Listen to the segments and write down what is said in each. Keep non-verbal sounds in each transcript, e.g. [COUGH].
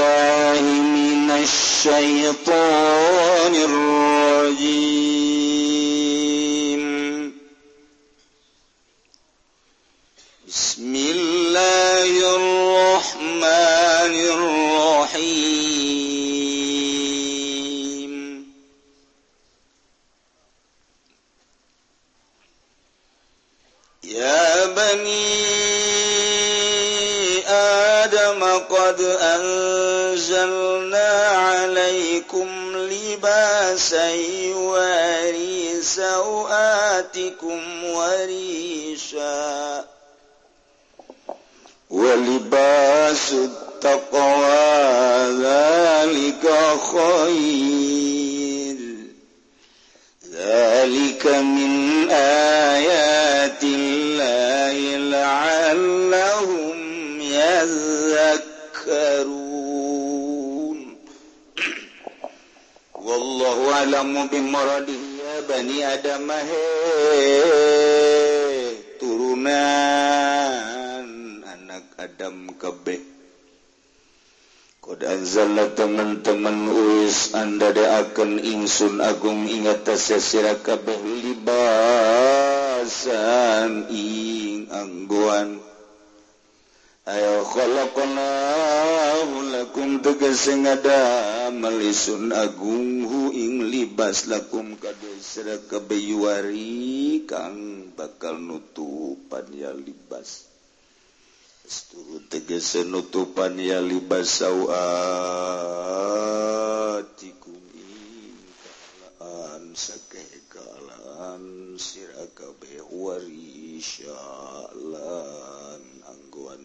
بالله من الشيطان الرجيم. عليكم لباسا يواري سوآتكم وريشا. ولباس التقوى ذلك خير. ذلك من آيات الله لعلهم يذكرون. wallahu alamu ya bani adam he. Turunan anak adam kabeh Qad anzalna teman-teman uis anda deakan insun agung ingat tasya kabeh libasan ing angguan. lakum tegese ngada melisun agunghu ing libas lakum kadesra kebayuari kang bakal nutupan ya libas. Sturu tegese nutupan ya libas sawatikum ingkalaan sakeh kalaan sirakabeh wari syalan angguan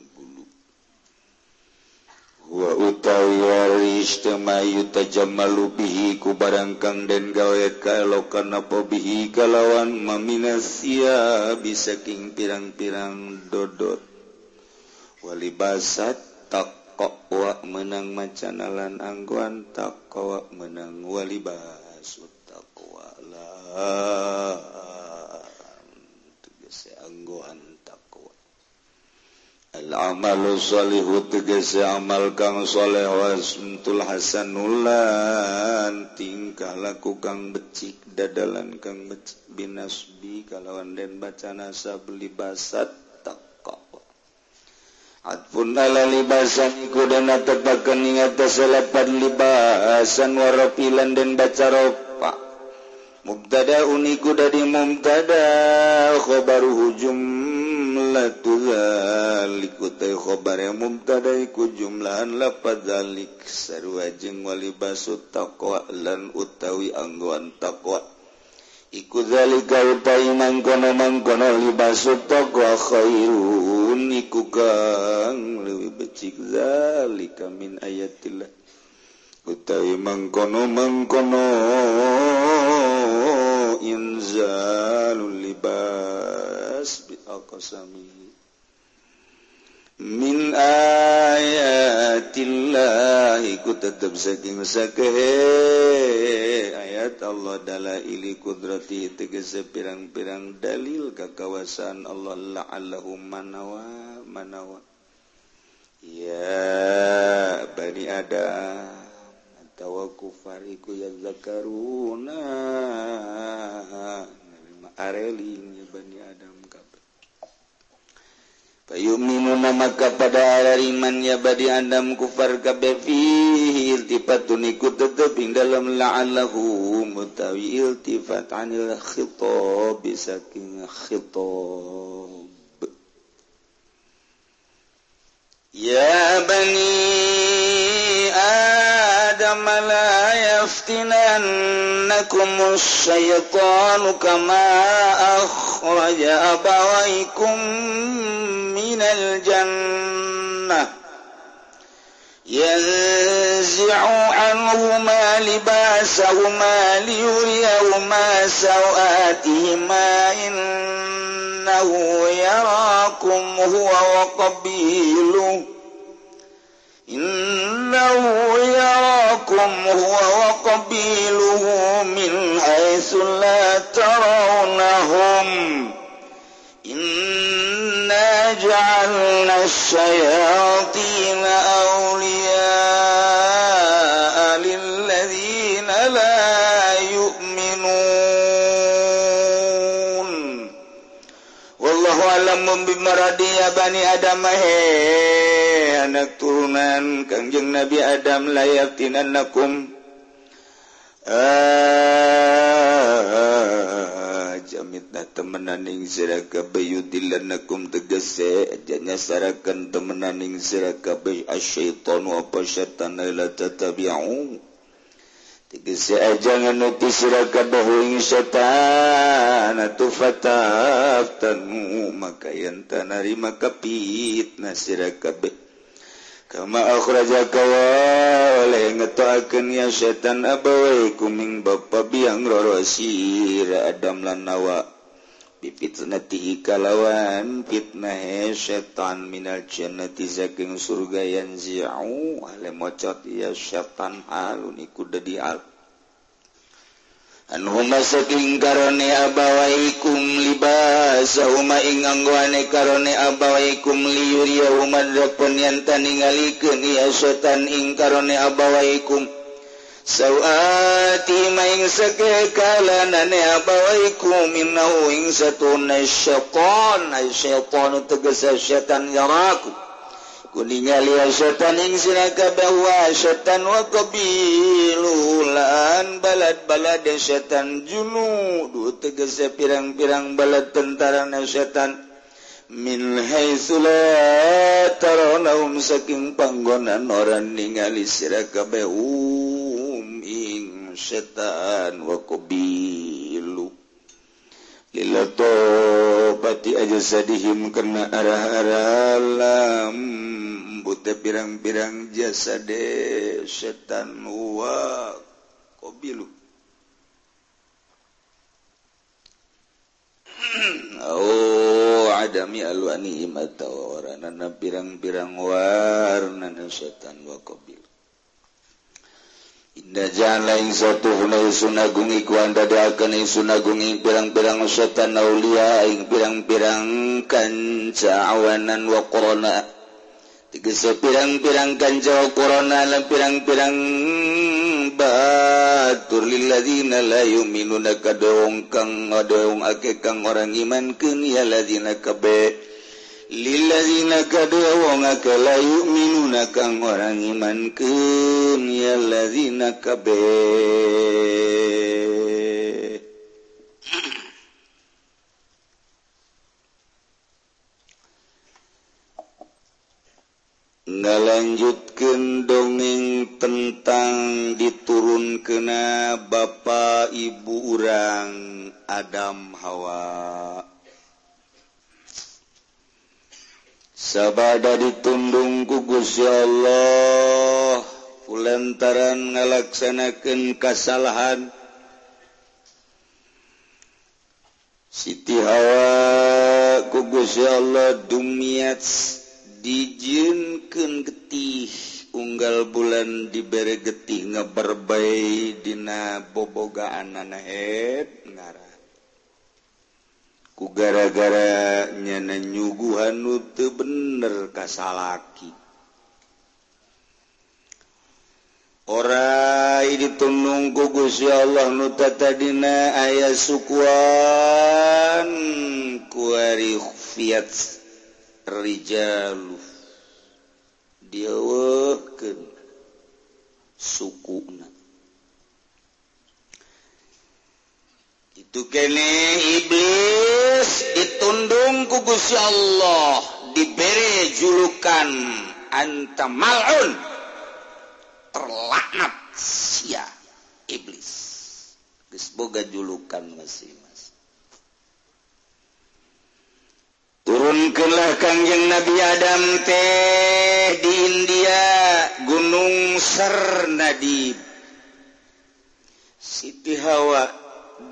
utawatajmalubihi ku barangkang dan gawe kalau karena pobihi kalawan maminasia bisa king pirang-pirang dodot. Wali basat tak wa menang macanalan angguan tak menang walibas amalsholihhu tegese amal kang sholeh Hasan nulan tingkah laku kang becik dadalan kang becik binasbi kalawan den baca nasa beli basat taqwa Adpun libasan iku dan tebakan ing atas libasan warapilan dan baca ropa Mubtada uniku dari mubtada khobaru hujum Alatulikukhobar yang mutadaiku jumlahan lapadzalik sarwajeng wali basut lan utawi angguan takwa iku zalika utai mangkono mangkono libasut taqwa khairun. Iku kang lebih becik zalika min ayatillah. Utawi mangkono mangkono inzal. الأقسم من آيات الله ku tetap saking sakehe ayat Allah dalaili kudrati tegese pirang-pirang dalil kakawasan Allah la'allahu manawa manawa. Ya bani adam atawa kufari ku yazkaruna nerima areling ya bani adam. Fayuminuna maka pada hariman ya badi andam kufar kabeh fihi iltifatun iku tetep ing dalam la'allahu mutawi iltifat anil khitab saking khitab Ya bani Adam la yaftinannakum الشيطان كما أخرج أبويكم من الجنة. ينزع عنهما لباسهما ليريهما سوآتهما إنه يراكم هو وقبيله تراهم هو وقبيله من حيث لا ترونهم. إنا جعلنا الشياطين أولياء للذين لا يؤمنون. والله أعلم. بمرضي يا بني آدم. هي eh anak turunan Kangjeng Nabi Adam layatinanakum ah, jamitna temenaning sirakabeudilannakum tegese. Janya sarakan temenaning sirakabe asyaiton wa apa syaitan la tatabi'u tegese jangan nuti sirakabahu syaitan atu fataftanu maka yang tanari maka fitnah siraka Kamarajakawa oleh ngetoaken ya setan abawai kuming bapa biang roro si Adam lan nawa pipit nati kalawan fitnah e setan minal jannati saking surga yang zi'u. Ale mocot ya setan halun iku dadi al Anhuma saking karone abawaikum libasa huma ing anggoane karone abawaikum liyuriya huma drakun yang taningalikeun ya setan ing karone abawaikum. Sawati maing sake kalanane abawaikum innahu ing satuna syaitan. Ay syaitanu tegesa syaitan yaraku. kuningali syetaning sirakabwa setan qabilulan balad-balad setan junu du tegese pirang-pirang balad tentara na setan. Minhaum saking panggonan orang ningali sirakabum ing setan wakobilu qabilu lilato pati aja sadihim kena arah-arah lam bute pirang-pirang jasa de setan wa kobilu oh adami alwani mata warana pirang-pirang warna setan wa kobilu Najan lain satu hunai sunagungi kuandadaakaning sunagungi pirang-pirang setan naulia ing pirang-pirang kanca awanan wa corona. Tigasa pirang-pirang kanca korona lan pirang-pirang batur lilladzina la yu'minuna kadong kang adong ake kang orang iman keun ya ladina kabeh lilazinakalayu kang orang iman ke lazinaB kabe. Ngalanjutkeun dongeng tentang diturun kena Bapak Ibu urang Adam Hawa. sabada ditundung kugus ya Allah Ulantaran ngalaksanakan kasalahan. Siti Hawa kugus ya Allah dumiat dijinkan getih unggal bulan dibere getih ngeberbai dina bobogaan anahet ku gara-gara nyana nyuguhan nutu bener kasalaki. Ora ditunung kugus ya Allah nuta tadina ayah sukuan kuari fiat rijalu diawahkan sukuna. tukene iblis ditundung ku Gusti Allah diberi julukan anta mal'un. Terlaknat sia iblis. Geus boga julukan masing-masing. Turunkanlah kanjeng Nabi Adam teh di India Gunung Sarnadib. Siti Hawa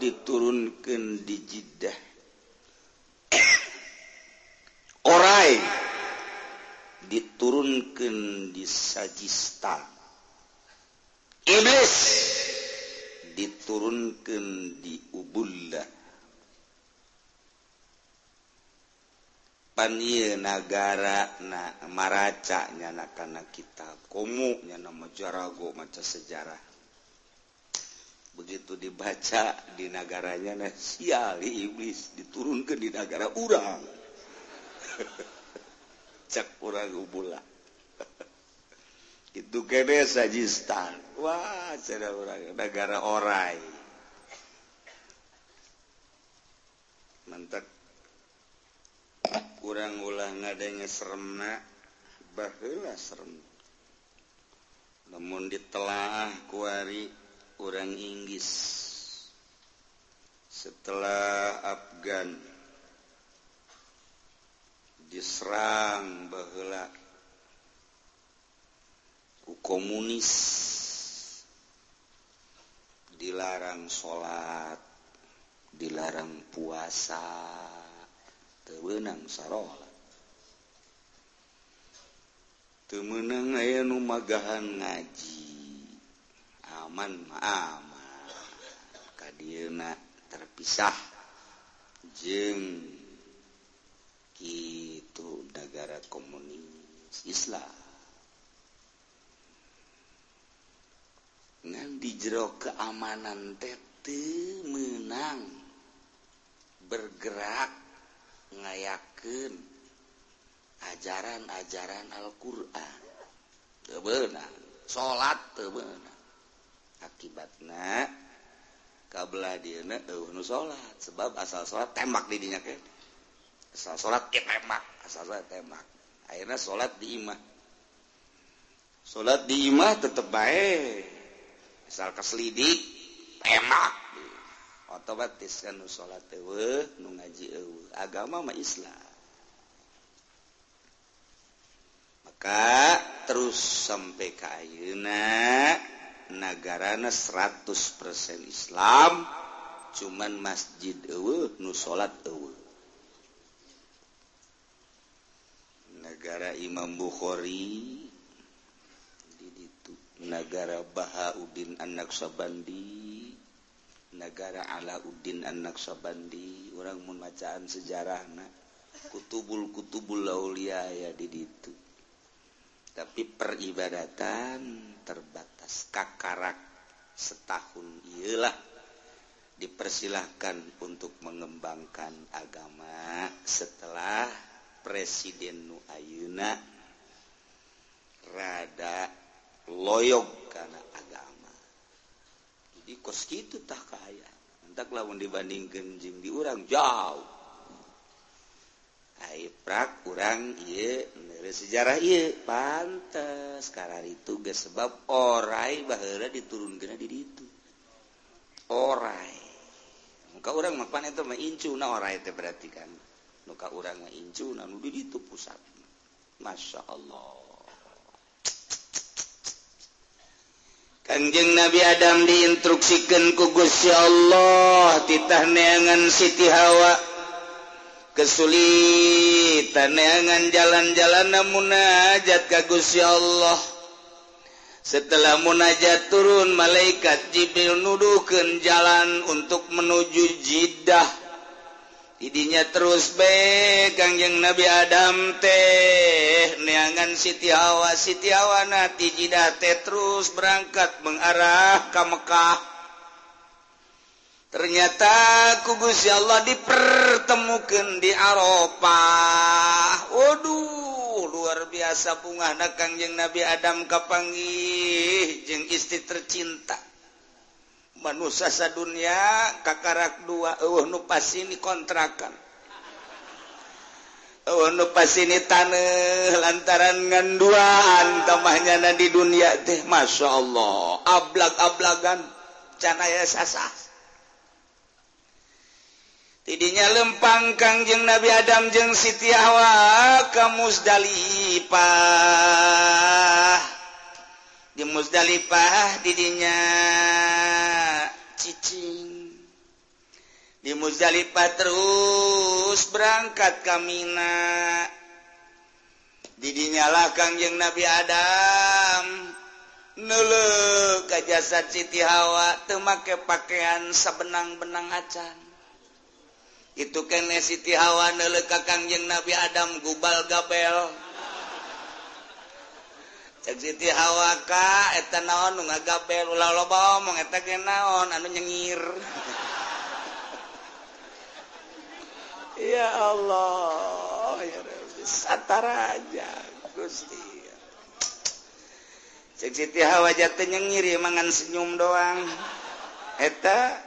diturunkan di Jiddah. Orai diturunkan di Sajistan. Iblis diturunkan di Ubullah panie nagara na maracanya anak-anak kita. Komu nya nama jarago maca sejarah. begitu dibaca di negaranya nah sial iblis diturunkan di negara urang [LAUGHS] cek urang ubula [LAUGHS] itu kene sajistan. Wah cara urang negara orai. Mantap. Kurang ulah ngadanya seremna bahula serem. Namun ditelah kuari orang Inggris setelah Afgan diserang bahwa ku komunis dilarang salat dilarang puasa tewenang sarola temenang aya numagahan ngaji. aman aman ah, Kadina terpisah. Jeng gitu negara komunis Islam. Ngan di jero keamanan tete menang bergerak ngayaken ajaran-ajaran Alquran. Tebenang salat tebenang akibatnya kabelah dia nu sholat sebab asal sholat tembak didinya kan asal sholat ya tembak asal sholat tembak. Akhirnya sholat di imah. Sholat di imah tetap baik asal keselidik tembak. Otomatis kan nu sholat ewe nu ngaji ewe agama mah Islam. Maka terus sampai ke ayuna negarana 100% Islam cuman masjid ewe, nu salat negara Imam Bukhari negara Bahauddin anak Sabandi negara Alauddin anak Sabandi orang memacaan sejarah nah kutubul kutubul laulia ya di itu tapi peribadatan terbatas. Kakarak setahun ialah dipersilahkan untuk mengembangkan agama setelah Presiden Nu Ayuna rada loyog karena agama. Jadi kos itu tak kaya. Entah lawan dibandingkan jeng diurang jauh. prak kurang ye sejarah iya pantas sekarang itu gak sebab orai bahara diturunkan di itu orai. Muka orang makan itu mah incu na orai itu berarti kan. Muka orang mah incu na nudi itu pusat. Masya Allah. Kanjeng Nabi Adam diinstruksikan ku Gusti Allah titah neangan Siti Hawa. kesulitan neangan jalan-jalan munajat kagus ya Allah. Setelah munajat turun malaikat Jibril nuduhkan jalan untuk menuju jidah idinya terus baik Kangjeng Nabi Adam teh. Neangan Siti Hawa Siti Hawa nati jidah teh terus berangkat mengarah ke Mekah. ternyata kugus ya Allah dipertemukan di Aropah Waduh luar biasa bunga na Kangjeng Nabi Adam Kapangi jeung istri tercinta. Manusia sadunya kakarak dua eueuh nu pasini kontrakan. Eueuh nu pasini taneuh lantaran nganduan tamahnya na di dunia teh masyaallah ablak-ablagan can aya sasah. Tidinya lempang kangjeng Nabi Adam jeng Siti Hawa ke Musdalifah di Musdalifah didinya cicing. Di Muzdalifah terus berangkat kamina didinyalah Kangjeng Nabi Adam. Nulu ke jasad Siti Hawa teu make pakaian sabenang-benang acan itu kene Siti Hawa neleka Kangjeng Nabi Adam gubal gabel. Cek Siti Hawa ka eta naon nu ngagabel ulah loba omong eta ge naon anu nyengir. [LAUGHS] Ya Allah ya Rabbi satara aja Gusti. Cek Siti Hawa jatuh nyengir ya mangan senyum doang. Eta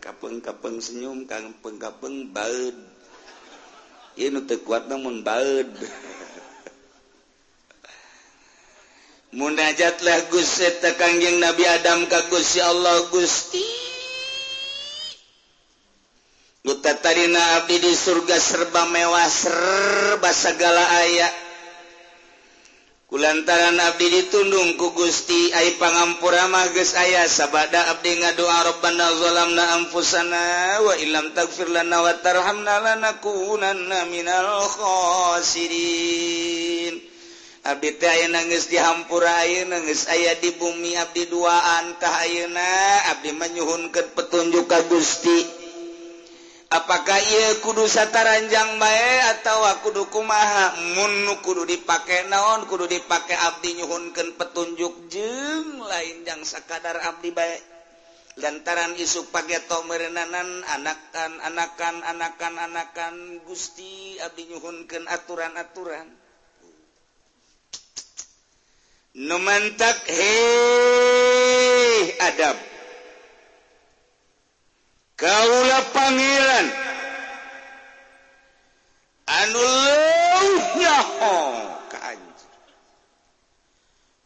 kapeng-kapeng senyum kapeng-kapeng baud ini kuat namun baud [LAUGHS] munajatlah Gusti tekangjeng Nabi Adam ka Gusti Allah Gusti. Guta tarina abdi di surga serba mewah serba segala ayat lantaran Abdi ditundung ku Gusti ay pangampura mages ayah sabada Abdi ngadoa Rabbana zalamna anfusana wa illam takfir lana wa tarhamna lanakunanna minal khasirin. Abdi teh ayeuna geus dihampura ayeuna geus aya di bumi abdi duaan ka ayeuna abdi manyuhunkeun petunjuk ka Gusti. Apakah ia kudu sata ranjang bae atau aku kumaha? Munu kudu dipakai naon? Kudu dipakai abdi nyuhunkan petunjuk jeng lain yang sekadar abdi baik lantaran isuk pakai tomerenanan anakan anakan anakan anakan gusti abdi nyuhunkan aturan aturan numantak hei adab. Kaula Pangeran anu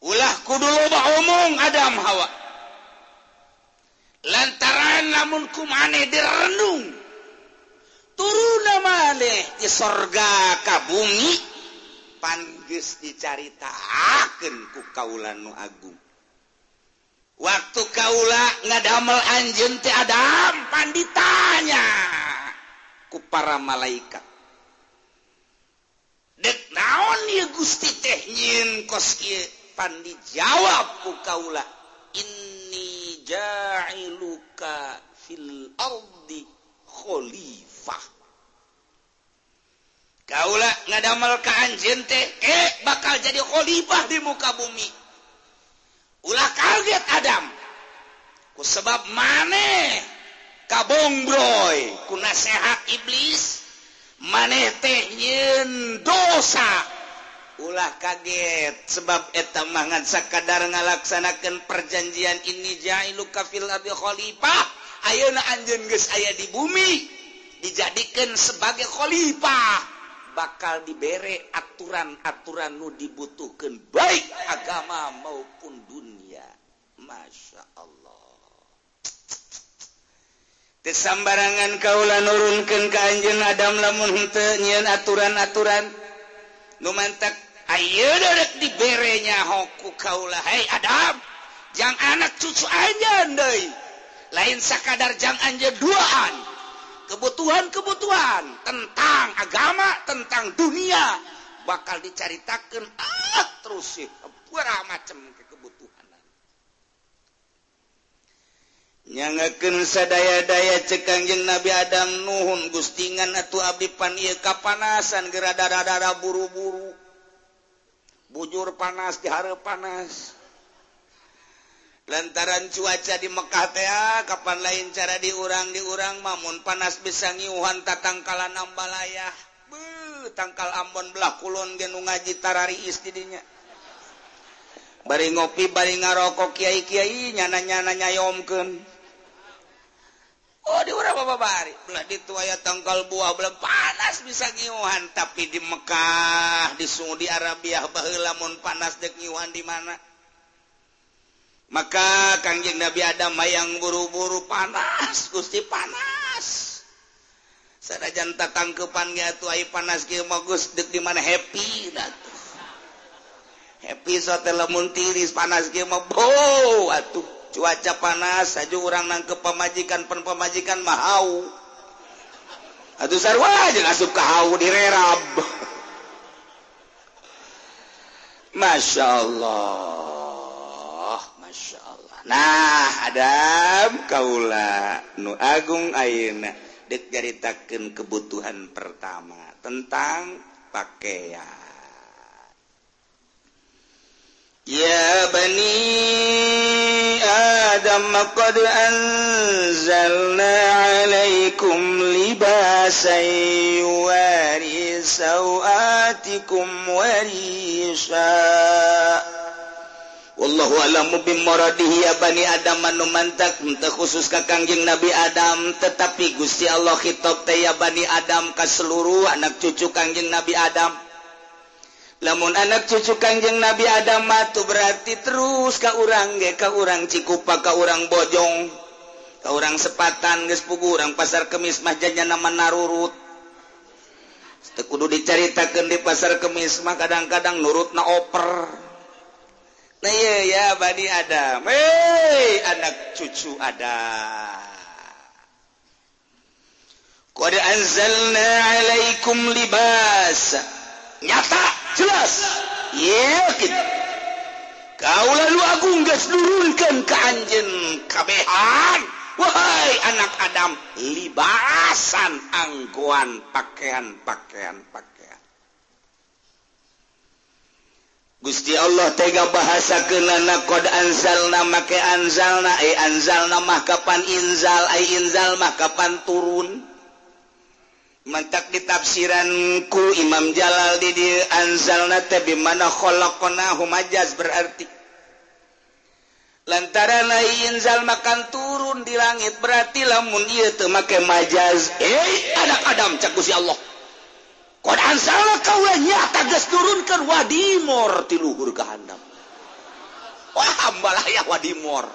ulah kudu loba omong Adam Hawa. Lantaran namun ku maneh direnung. Turun maneh di sorga kabumi panggis dicaritakeun ku kaulan nu agung. waktu Kaula ngadamel Anjun ti Adam panditanya ku para malaikat. Dek naon ya Gusti teh nyin kos ieu? Pandi jawab ku Kaula inni ja'iluka fil ardi khalifah. Kaula ngadamel ka Anjun teh eh bakal jadi khalifah di muka bumi. ulah kaget Adam. Ku sebab maneh kabongbroy ku nasehat iblis maneh teh yen dosa. Ulah kaget sebab eta mangan sakadar ngalaksanakan perjanjian ini jailu kafil abi khalifah. Ayeuna anjeun geus aya di bumi dijadikan sebagai khalifah. Bakal dibere aturan-aturan nu dibutuhkan baik agama maupun dunia Masya Allah. Kesambarangan Kaula nurunkan ke Anjen Adam lamun lamunnyiin aturan-aturan. Numantak Ayo diberenya hoku Kaula Hei Adam. Jangan anak cucu aja lain sekadar jangan anja duaan. Kebutuhan-kebutuhan tentang agama tentang dunia. Bakal dicaritakan ah, terus sih macam gitu nyangaken sadaya-daya cekangjeng Nabi Adam Nuhun gustingan atau Abdipan ia kapanasan gerada-dara buru-buru. Bujur panas dihara panas. Lantaran cuaca di Mekahtea kapan lain cara diurang diurang mamun panas bisa ngiuhan tatangkalan nambalayah tangkal Ambon belah kulon genung ngaji tarari istidinya. Bari ngopi bari ngarokok kiai-kiai nyana-nyana nyayomkeun. Oh di urang babari belah dituaya tangkal buah belah panas bisa ngiwan tapi di Mekah di Saudi Arabia baheula mun panas dek ngiwan di mana? Maka Kangjeng Nabi Adam mayang buru-buru panas Gusti panas. Sanajan tatangkepan ge atuh ai panas ge magus dek di mana? Happy datuh happy sote lamun tiris panas ge mah atuh. cuaca panas saja orang nang ke pemajikan pen pemajikan mahau aduh sarwa aja asup ka hau direrab Masya Allah Masya Allah nah Adam kaula nu agung ayeuna dek kebutuhan pertama tentang pakaian. يا بني آدم Alaikum أنزلنا عليكم لباسا يواري سوآتكم وريشا. والله أعلم بمراده يا بني آدم anu mantak teu khusus ka Kangjeng Nabi Adam tetapi Gusti Allah khitab teh ya bani Adam ka seluruh anak cucu Kangjeng Nabi Adam lamun anak cucu Kanjeng Nabi Adam matu berarti terus ke urang ge ke urang Cikupa ke urang Bojong ke urang Sepatan gespugu urang pasar kemis mahjanya nama narurut. Kudu diceritakan di pasar kemis mah kadang-kadang nurut na oper. Nah iya ya bani Adam. Hei anak cucu Adam. Qad anzalna alaikum libasa nyata jelas. Yakin. Kau lalu agung guys nurunkan ke anjen kabehan. Wahai anak Adam libasan angguan pakaian pakaian pakaian Gusti Allah tega bahasa kenana kod anzalna make anzalna eh anzalna mah kapan inzal ay inzal mah kapan turun. mantak ditafsiran ku Imam Jalal di anzalna tabi mana khalaqna humajaz berarti. Lantaran lain zal makan turun di langit berarti lamun ieu teu make majaz. Eh anak Adam cak Gusti Allah. Qad anzalna kaula nyata geus turunkeun wadimor ti luhur handap wah ambalah ya wadimor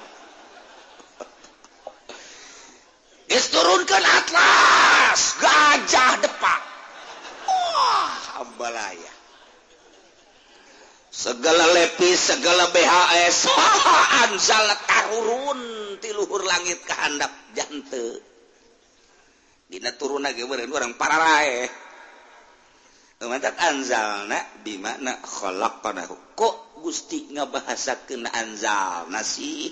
is turunkan Atlas gajah depan. Wah, hambalaya segala lepis segala BHS anzal tarurun ti luhur langit kehandap jante. Dina turun lagi beren orang pararae Mantak anzalna bimana khalaqnahu. Kok Gusti ngabahasakeun anzal nasih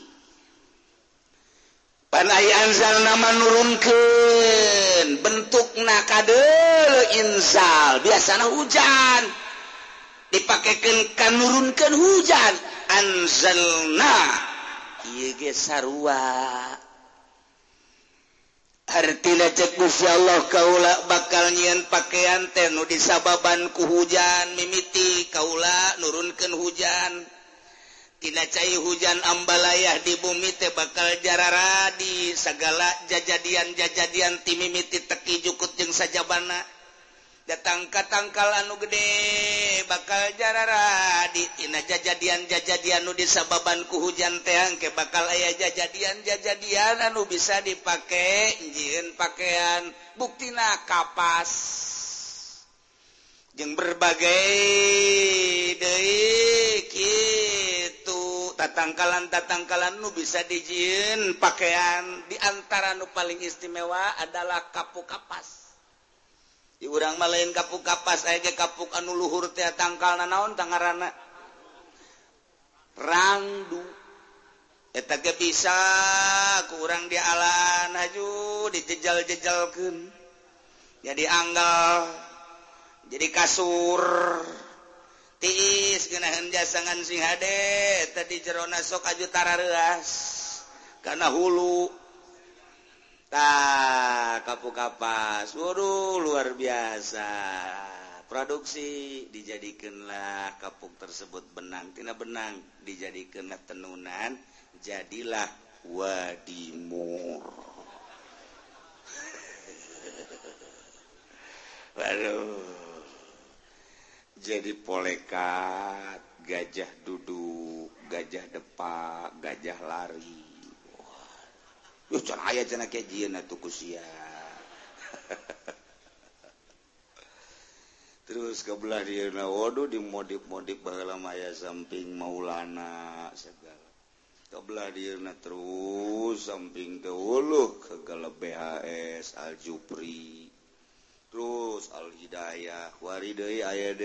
panaianzal nama nurunken bentuk nakade Inzal. Biasanya hujan. Dipakaikan kan nurunkan hujan. Anzalna. Ieu sarua. Artina cek Gusti Allah kaula bakal nyieun pakaian teh nu disababan ku hujan mimiti. Kaula nurunkan hujan. Tina cair hujan ambalayah di bumi teh bakal jarara di segala jajadian-jajadian timimiti teki jukut jeung sajabana. Datangka-tangkal anu gede bakal jarara di Tina jajadian-jajadian nu disababanku hujan teang ke bakal ayah jajadian-jajadian anu bisa dipakai jin pakaian buktina kapas. jeung berbagai deik itu tatangkalan-tatangkalan nu bisa dijin pakaian diantara nu paling istimewa adalah kapuk kapas. Di urang malain kapuk kapas aja kapuk anu luhur teh tangkal nanaon tangarana? Rangdu. Eta ge bisa ku urang di haju dijejal-jejalkeun jadi anggal jadi kasur. Tiis genahan jasangan sing hade. Tadi jerona sok aju tarareas karena hulu. Tak kapu kapas waduh luar biasa. Produksi dijadikanlah kapuk tersebut. Benang tina benang. Dijadikanlah tenunan. Jadilah wadimur. [LAUGHS] Waduh. jadi polekat gajah duduk gajah depak gajah lari. Aya [LAUGHS] terus kebelah dirna wodhu di modif-modif samping Maulana segala. Kebelah dirna terus samping dahulu kegala BHS Aljupri terus Alhidayah Waridai aya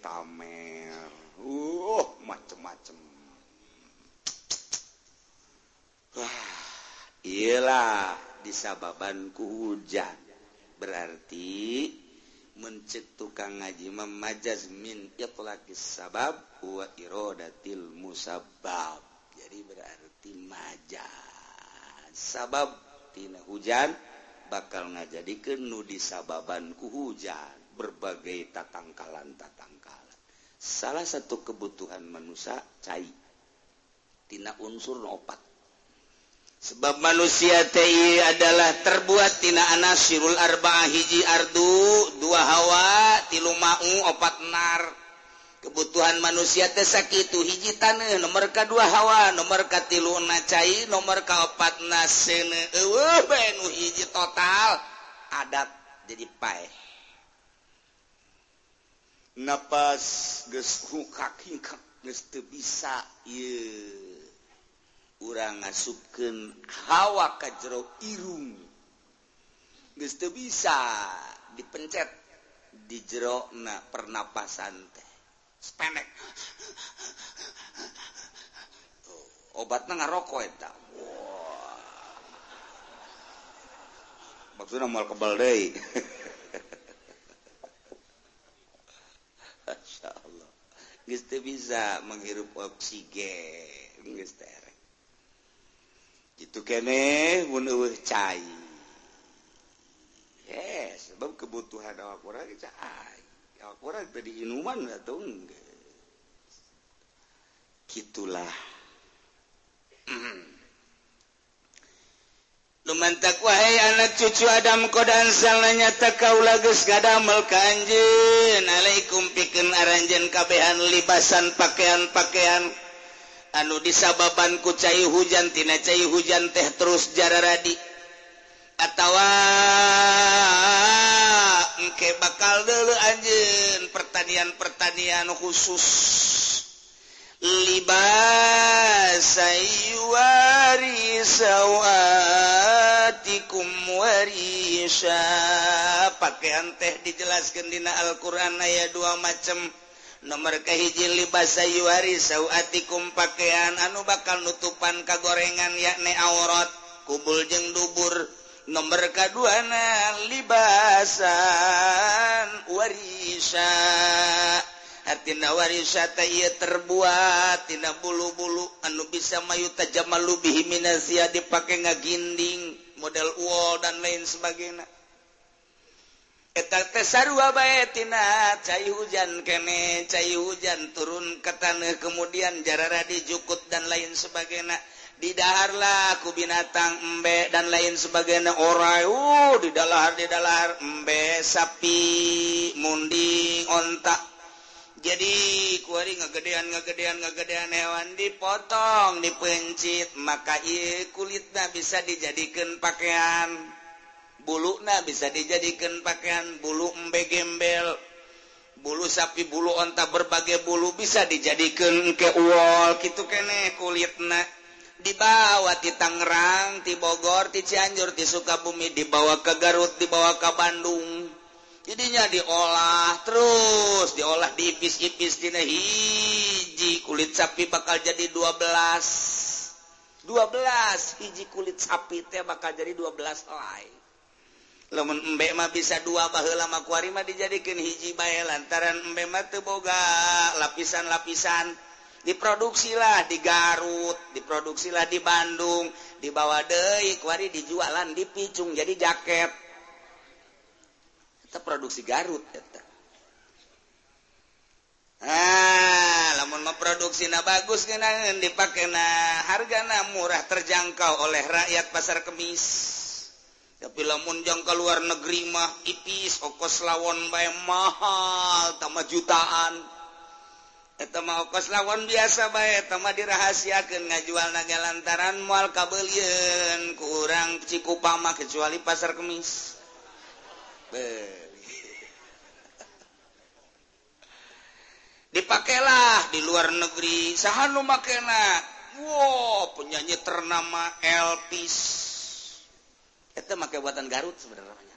Tamer. Uh macem-macem. Wah Ilah disababanku hujan. Berarti mencek tukang ngaji memajaz min itlaqis sabab wa iradatil musabab jadi berarti majaz. Sababtina hujan bakal ngajadikan nu disababan ku hujan berbagai tatangkalan tatangkalan salah satu kebutuhan manusia cai. Tina unsur opat. Sebab manusia TI adalah terbuat tina anasirul arba'ah hiji ardu dua hawa tilu mau opat nar. kebutuhan manusia tesak itu hiji tanah nomor kedua hawa nomor katilu nacai nomor kaopat nasene ewe benu hiji total. Adat jadi pae napas geus hukak hingkak geus teu bisa ieu. Urang ngasupkeun hawa ka jero irung. Geus teu bisa dipencet di jero na pernapasan teh. pendek obatnya ngarokok eta. Maksudnya mau kebal deh [LAUGHS] Masya Allah Geste bisa menghirup oksigen Geste itu kene menurut cai. Yes sebab kebutuhan awak orang cai. diuman gitulah. [CLEARS THROAT] Lumantak wahai anak cucu Adam kodan salahnya tak kau lagus gadamel ka anjeun alaikum pikeun aranjeun kabehan libasan pakaian-pakaian. Anu disababan ku cai hujan tina cai hujan teh terus jararadi. Atawa bangke bakal dulu anjun pertanian-pertanian khusus. Libasaiwari sawatikum warisa pakaian teh dijelaskan dina Al-Quran ayat dua macam nomor kehiji libasaiwari sawatikum pakaian anu bakal nutupan kagorengan yakni aurat. Kubul jeng dubur. nomor kaduana libasan warisa. Artina warisata ia terbuat tina bulu-bulu anu bisa mayu tajamal lebih minasia dipakai ngaginding model uol dan lain sebagainya. Eta tesarua bae tina cai hujan kene cai hujan turun ke tanah kemudian jarara dijukut dan lain sebagainya. didaharlah aku binatang embek dan lain sebagai orang uh didalahar dalam embek sapi munding ontak jadi kuari ngegedean ngegedean ngegedean hewan dipotong dipencit. Maka iya kulitnya bisa dijadikan pakaian. Bulukna bisa dijadikan pakaian. Bulu embe gembel. Bulu sapi bulu ontak berbagai bulu bisa dijadikan ke uol gitu kene kulitnya. dibawa di Tangerang di Bogor di Cianjur di Sukabumi dibawa ke Garut dibawa ke Bandung. Jadinya diolah terus diolah diipis-ipis dina hiji kulit sapi bakal jadi 12 12 hiji kulit sapi teh bakal jadi 12 lain. Lamun embe mah bisa dua baheula mah kuari mah dijadikeun hiji bae lantaran embe mah teu boga lapisan-lapisan. diproduksilah di Garut diproduksilah di Bandung dibawa Deik wari dijualan dipicung jadi jaket. Kita produksi Garut kita. Ah, namun memproduksi na bagus kenangan dipakai na harga na murah terjangkau oleh rakyat pasar kemis. Tapi lamun jangka luar negeri mah ipis okos lawon bae mahal tambah jutaan. Mau kos lawan biasa baik teman dirahasiakan ngajual naga lantaran mual kabelien kurang ciku pama kecuali pasar kemis. [LAUGHS] Dipakailah di luar negeri sahanu makena? Wow penyanyi ternama Elvis. Itu pakai buatan Garut sebenarnya.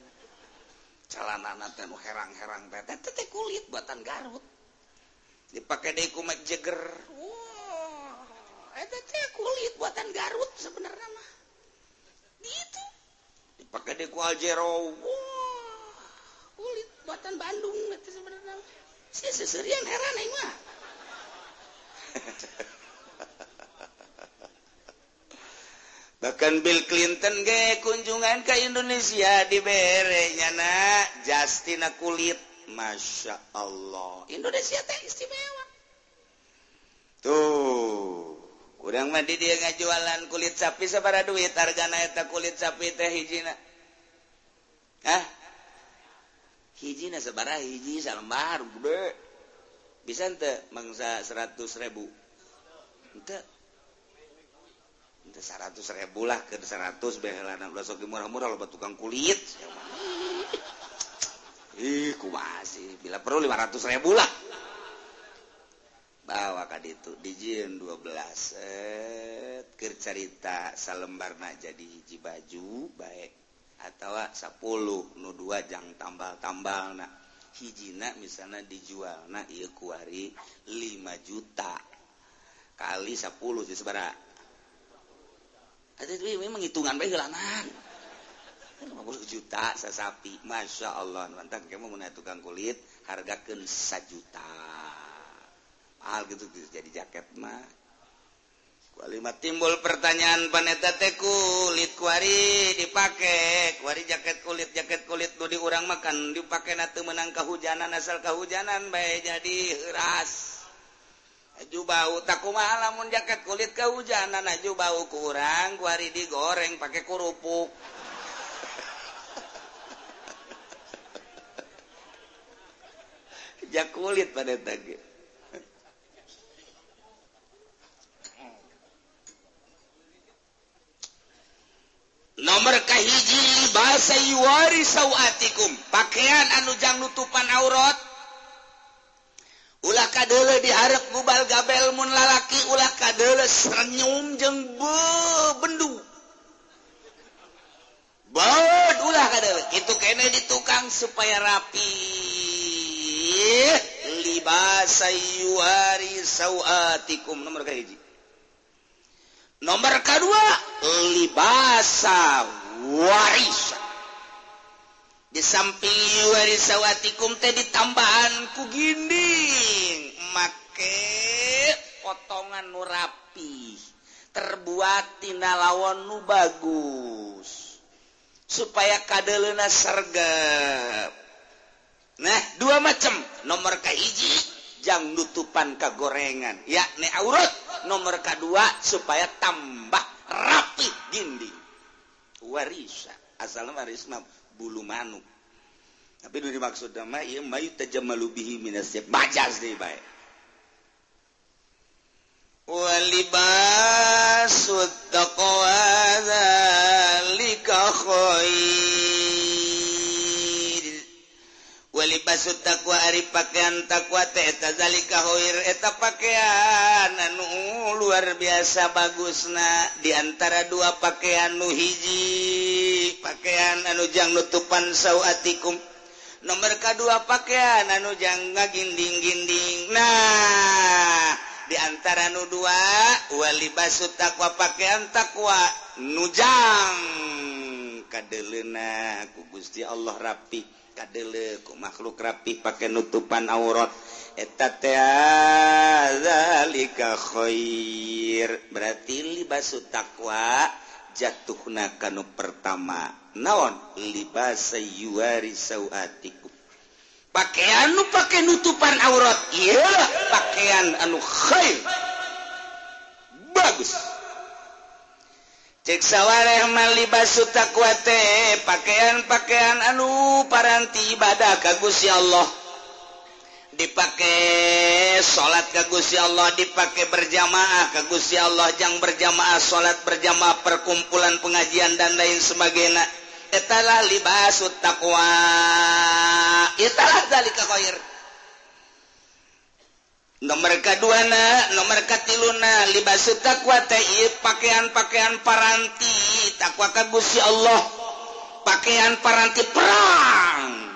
Celana nanti herang-herang tete kulit buatan Garut dipakai deku Mike Jagger. Wow, itu kulit buatan Garut sebenarnya mah. Gitu dipakai deku Aljero wow, kulit buatan Bandung itu sebenarnya si seserian heran ini mah. [LAUGHS] Bahkan Bill Clinton ge kunjungan ke Indonesia di berenya na Justina kulit Masya Allah. Indonesia teh istimewa. Tuh kurang mandi dia ngajualan kulit sapi separah duit. Harga eta kulit sapi teh hijina Hah? hijina sebarah hiji salembar gede. Bisa ente mangsa seratus ribu? Ente. Ente seratus ribu lah ke seratus behelana sok murah-murah lo tukang kulit. siapa Ih, kumasi. Bila perlu 500 ribu lah. Bawa kan itu. Dijin 12. Eh, kercerita salembarna jadi hiji baju. Baik. Atau 10. Nu dua jang tambal-tambal. Nah. Hijina misalnya dijual. Nah, iya kuari 5 juta. Kali 10. Jadi sebara. Itu memang hitungan baik lanan. 50 juta sasapi Masya Allah mantap kamu mau tukang kulit harga ke juta mahal gitu jadi jaket mah. Kualimat timbul pertanyaan paneta teh kulit kuari dipakai kuari jaket kulit jaket kulit nu di urang makan dipakai natu menang kehujanan asal kehujanan baik jadi ras Aju bau takuma lamun jaket kulit kehujanan aju bau kurang kuari digoreng pakai kerupuk. ja kulit pada tadi. Nomor kahiji bahasa yuwari sawatikum. Pakaian anu jang nutupan aurat. Ulah kadele diharap mubal gabel mun lalaki ulah kadele jeng jeung bebendu bod ulah kadele itu kene di tukang supaya rapi. Ih libasari sawatikum nomor kahiji. Nomor kedua libasa warisan Di samping warisawatikum teh ditambahan ku ginding. Make potongan nu rapi terbuat tina lawan nu bagus. Supaya kadelena sergap nah dua macam. Nomor Khiji jangan nutupan ke gorengan. Yakni aurat. Nomor kedua supaya tambah rapi dinding. Warisa asal warisma bulu manuk. Tapi itu dimaksud nama iya mayu tajamalu bihi minasyaf majaz deh baik. Walibasut taqwa libasud takwa ari pakaian takwa teh eta zalika khair eta pakaian anu luar biasa bagusna. Di antara dua pakaian nu hiji pakaian anu jang nutupan sauatikum nomor kedua pakaian anu jang ngaginding-ginding. Nah di antara nu dua wali basut takwa pakaian takwa nujang kadelena ku Gusti Allah rapi. kadeleku makhluk rapi pakai nutupan aurat. Eta zalika khair. Berarti libasu takwa jatuh nakanu pertama. Naon? Libasa yuari sauatiku pakaian nu pakai nutupan aurat. Iya pakaian anu khair. Bagus. ceksawalehmalibasu takwate pakaian-pakaian anu paranti ibadah kagusi Allah. Dipakai salat kagusi Allah dipakai berjamaah kagusi Allah yang berjamaah salat berjamaah perkumpulan pengajian dan lain sebagainya. Etalah libasu takwa. Italah dalika khair. nomor keduana nomor katiluna libasu takwa pakaian-pakaian paranti takwa kagusi Allah. Pakaian paranti perang.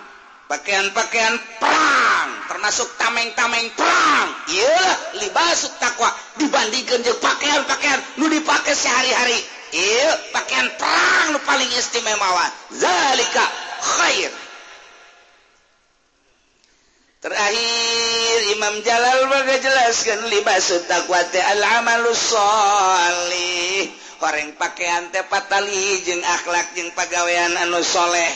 Pakaian-pakaian perang termasuk tameng-tameng perang. Iya libasu takwa dibandingkan jeung pakaian-pakaian nu dipakai sehari-hari. Iya pakaian perang nu paling istimewa zalika khair. terakhir Imam Jalal baga jelaskan libas takwate al-amalsholih goreng pakaian tepatali jeung akhlak jeung pagawean anusholeh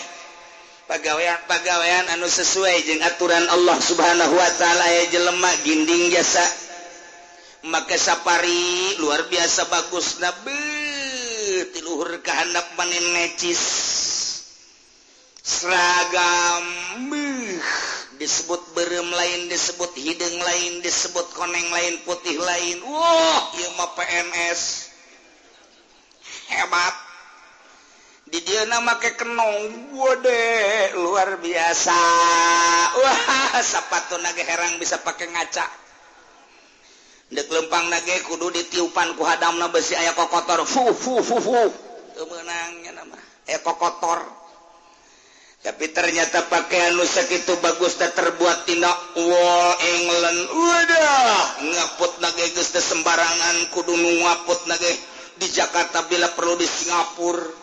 pagawean pagawean anu sesuai jeung aturan Allah subhanahu Wa ta'ala ya jelemak ginding jasa. Maka sapari luar biasa bagus nabi tiluhur kehendak panen necis. Seragam disebut berem lain disebut hidung lain disebut koneng lain putih lain. Wow PNS hebat. Di dia nama ke kenong. Wode luar biasa. Wah sepatu naga herang bisa pakai ngaca? Dek lempang naga kudu ditiupan ku hadam besi ayah kokotor. Fu fu fu fu menangnya nama. Eh kokotor. tapi ternyata pakaian lusak itu bagus tak terbuat tina wall England udah ngaput nage geus sembarangan kudu ngaput nage. Di Jakarta bila perlu di Singapura.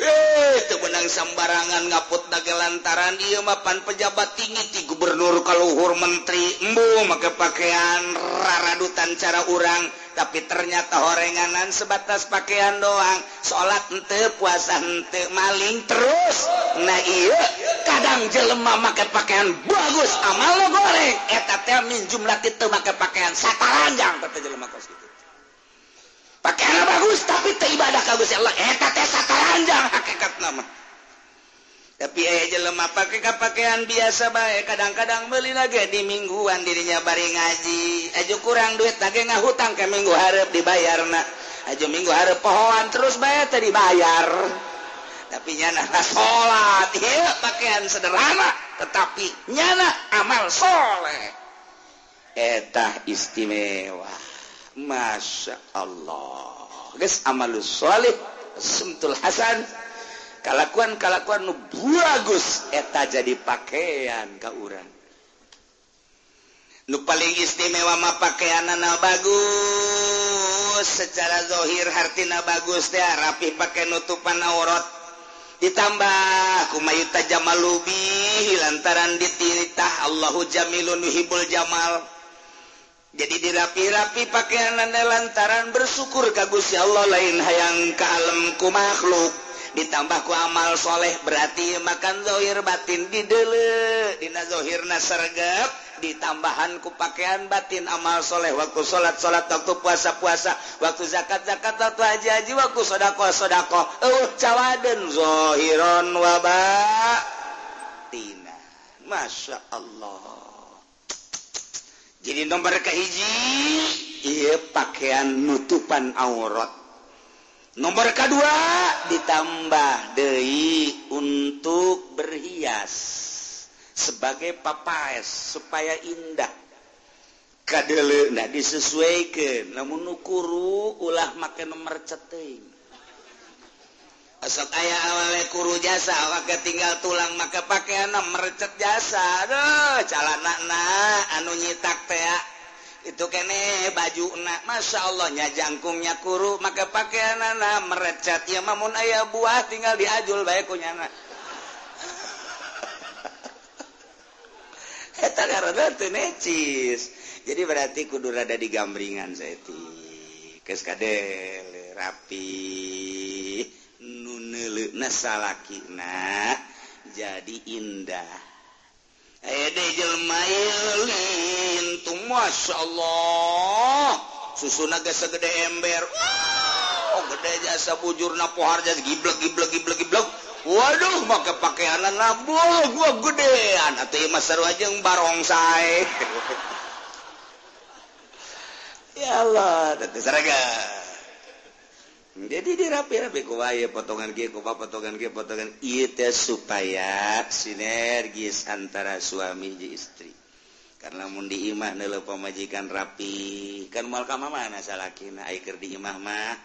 Eh, benang sembarangan ngaput daga lantaran dia mapan pejabat tinggi ti gubernur kaluhur menteri. Embu maka pakaian raradutan cara urang. Tapi ternyata horenganan sebatas pakaian doang. Salat ente puasa ente maling terus. Nah iya kadang jelema maka pakaian bagus amal lo goreng. Eta teh min jumlah itu maka pakaian sataranjang tapi jelema kos gitu. pakai bagus tapi ibadah kagus Allah eta teh sakaranjang hakikat nama tapi eh, jelemah pakai pakaian biasa baik kadang-kadang beli lagi di mingguan dirinya bari ngaji. Aja kurang duit lagi ngahutang ke minggu harap dibayar nak. Aja minggu harap pohon terus bayar tadi dibayar. Tapi nyana salat ya pakaian sederhana tetapi nyana amal soleh. Etah istimewa. Masya Allah. Guys amalsholehtul Hasan. Kalakuan-kalakuan bagus eta jadi pakaian kauran nu paling istimewa mah pakaian bagus. Secara zohir hartina bagus deh rapi pakai nutupan aurat. Ditambah kumayuta jamalubi lantaran dititah Allahu Jamilun Hibul Jamal. jadi dirapi-rapi pakaian anda lantaran bersyukur kagus ya Allah lain hayang ke alamku makhluk. Ditambahku amal soleh berarti makan zohir batin didele dina zohir sergap ditambahanku pakaian batin amal soleh waktu sholat sholat waktu puasa puasa waktu zakat zakat waktu haji haji waktu sodako sodako uh cawaden zohiron waba tina. Masya Allah. jadi nomor kehiji ia pakaian nutupan aurat. Nomor kedua ditambah Dei untuk berhias sebagai papaes supaya indah. Kadele nah disesuaikan. Namun ukuru ulah make nomor ceting. sok aya awalekuru jasa awaknya tinggal tulang maka pakaian merecet jasa. Aduh jalan anu nyitak tea. itu kene baju enak Masya Allahnya jangkungnya kuru maka pakaian anak merecet. Ya mamun ayah buah tinggal diajul baikkunya [LAUGHS] necis. jadi berarti kudu rada digambringan saya ti. Rapi. salahna jadi indah. Masya Allah. Susu naga segede ember. Oh, gede jasa bujur napoharja giblek giblek giblek giblek. Waduh maka pakaianan labu gua gede. Anak mas aja barong saya [LAUGHS] ya Allah terseraga jadi dirapi-rapi ku ya potongan ke Kau potongan ke potongan itu ya supaya sinergis antara suami jeung istri. Karena mau di imah pemajikan rapi, kan mau kamu mana salakina ai keur di imah mah.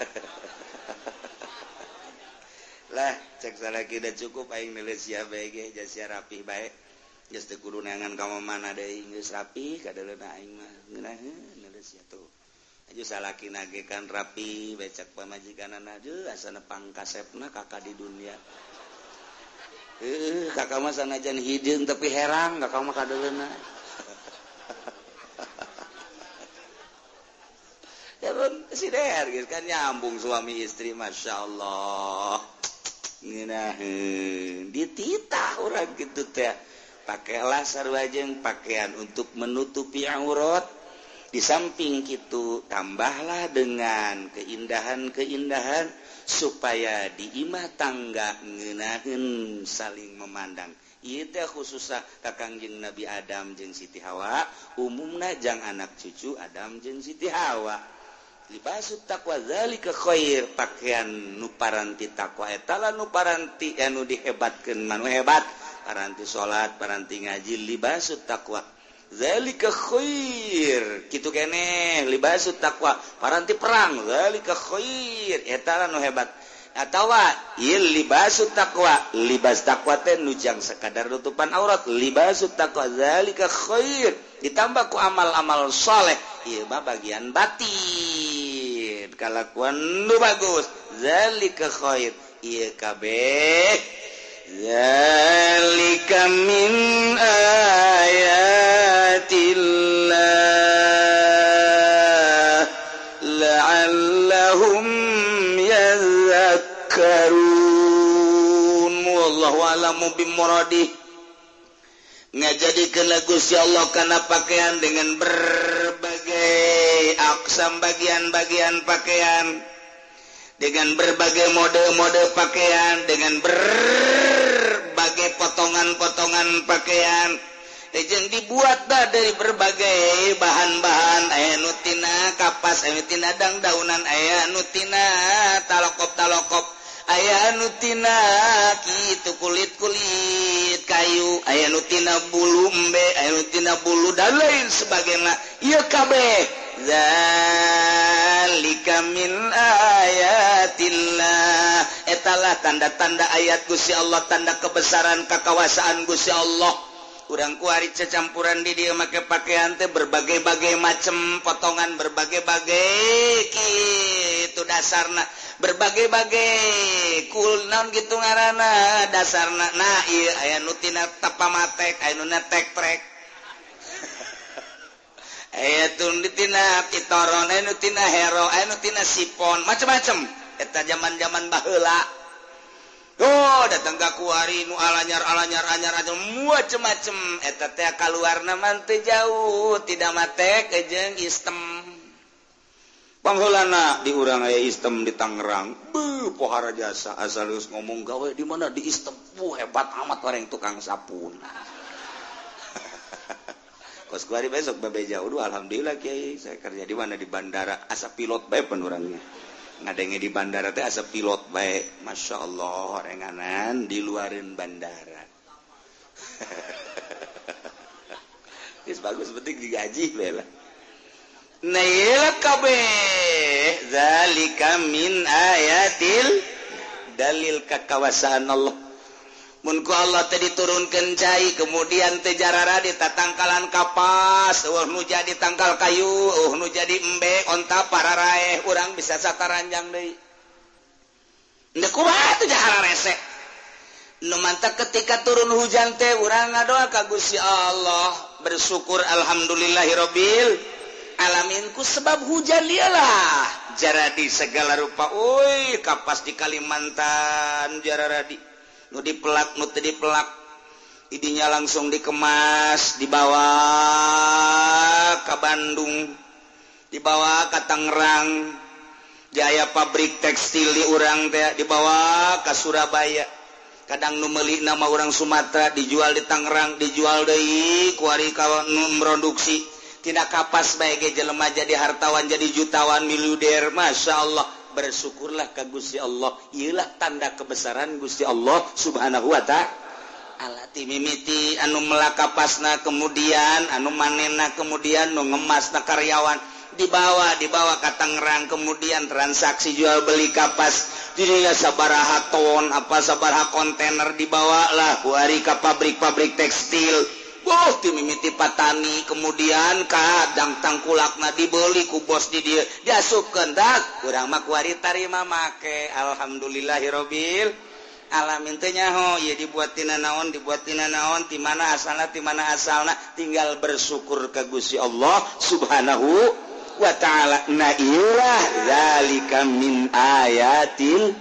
[LAUGHS] lah cek salah kita cukup aing neuleuh siap baik ya siap rapi baik jadi kurunangan kamu mana Ada ingus rapi kadaleuna aing mah. Ngeunah neuleuh siap tuh. salakingekan rapi becak pemajikan asana pangkasepna kakak di dunia. Eh kakak mah sanajan hidung tapi herang kakak mah kadelena [LAUGHS] ya pun si der gitu kan nyambung suami istri masya Allah. Nginahin dititah orang gitu teh. Pakailah sarwajeng pakaian untuk menutupi aurat. di samping itu tambahlah dengan keindahan-keindahan supaya diimah tangga ngenahin saling memandang. Itu khususah kakangjeng Nabi Adam jeng Siti Hawa umum najang anak cucu Adam jeng Siti Hawa. Libasut takwazali ke khair pakaian nuparanti takwa etala eh, nuparanti anu eh, dihebatkan manu hebat. Paranti salat paranti ngaji libasut takwa zalika khair. Gitu kene libasu takwa. Paranti perang. Zalika khair. Eta nu hebat. Atawa il libasu takwa. Libas takwa teh nujang sekadar tutupan aurat. Libasut takwa. Zalika khair. Ditambah ku amal-amal saleh ieu mah bagian batin. Kalakuan nu bagus. Zalika khair. Ieu kabeh. Zalika min ayat. kamu bimorodi nggak jadi ke lagusi Allah karena pakaian dengan berbagai aksam bagian-bagian pakaian. Dengan berbagai mode-mode pakaian dengan berbagai potongan-potongan pakaian. Eh, Lejeng dibuatlah dari berbagai bahan-bahan. Eh, ayah nutina kapas eh, ayah nutina dang daunan ayah nutina talokop talokop aya nutina gitu kulit-kulit kayu aya nutina bulumbe ayatina bulu dan lain sebagai kabehmin ayatillah. Etalah tanda-tanda ayat gusi Allah tanda kebesaran kekawasaan Guya Allah. Kurang kuari campuran di dia make pakaian teh berbagai-bagai macam potongan berbagai-bagai itu dasarna. berbagai-bagai naon gitu ngaana dasar na aya nutek ditina herotina sipon macam-macam eta zaman-zaman bahla Oh datang kakuari nu alanyar alanyar anyar aja macem-macem. Eta teh keluar nama teh jauh tidak matek eh, kejeng istem. Bangholana diurang aya istem di Tangerang. Bu pohara jasa asal ngomong gawe di mana? Di istem. Hebat amat orang tukang sapun. [LAUGHS] Besok jauh. Alhamdulillah Kyai saya kerja di mana? Di bandara. Asa pilot baik penurangnya ngadenge di bandara teh asa pilot baik Masya Allah renganan di luarin bandara. [LAUGHS] Is bagus penting digaji bela Naila kabehzalikamin ayatil dalil kekawasaan Allah munku Allah tadi turunkan cai kemudian tejarara di tatangkalan kapas uh nu jadi tangkal kayu uh nu jadi embe onta para raeh orang bisa sata ranjang deui Ndek kumaha teh jahara resek. Nu mantap ketika turun hujan teh urang ngadoa ka Gusti Allah bersyukur alhamdulillahirabbil alaminku sebab hujan dialah. Jara di segala rupa Woi kapas di Kalimantan jararadi di pelak nu di pelak idinya langsung dikemas dibawa ke Bandung dibawa ke Tangerang. Jaya pabrik tekstil di urang teh dibawa ke Surabaya. Kadang numeli nama orang Sumatera dijual di Tangerang dijual dari kuari kawan produksi tidak kapas baik jelema jadi hartawan jadi jutawan miliuder. Masya Allah. Bersyukurlah ke Gusti Allah. Ialah tanda kebesaran Gusti Allah subhanahu Wa ta'ala timimiti anu melakapasna kemudian anu manena kemudian nu ngemasna karyawan. Dibawa dibawa ke Tangerang kemudian transaksi jual beli kapas. Jadinya sabaraha ton apa sabaraha kontainer dibawalah kuari ke pabrik-pabrik tekstil. bos dimimiti patani kemudian kadang tangkulakna dibeli ku bos di dia. Diasupkan dak kurang makwari tarima make. Alhamdulillahirobbil alamin tenyaho ya dibuat tina naon dibuat tina naon di mana asalna di mana asalna. Tinggal bersyukur ke Gusti Allah subhanahu wa ta'ala. Na ilah zalika min ayatin.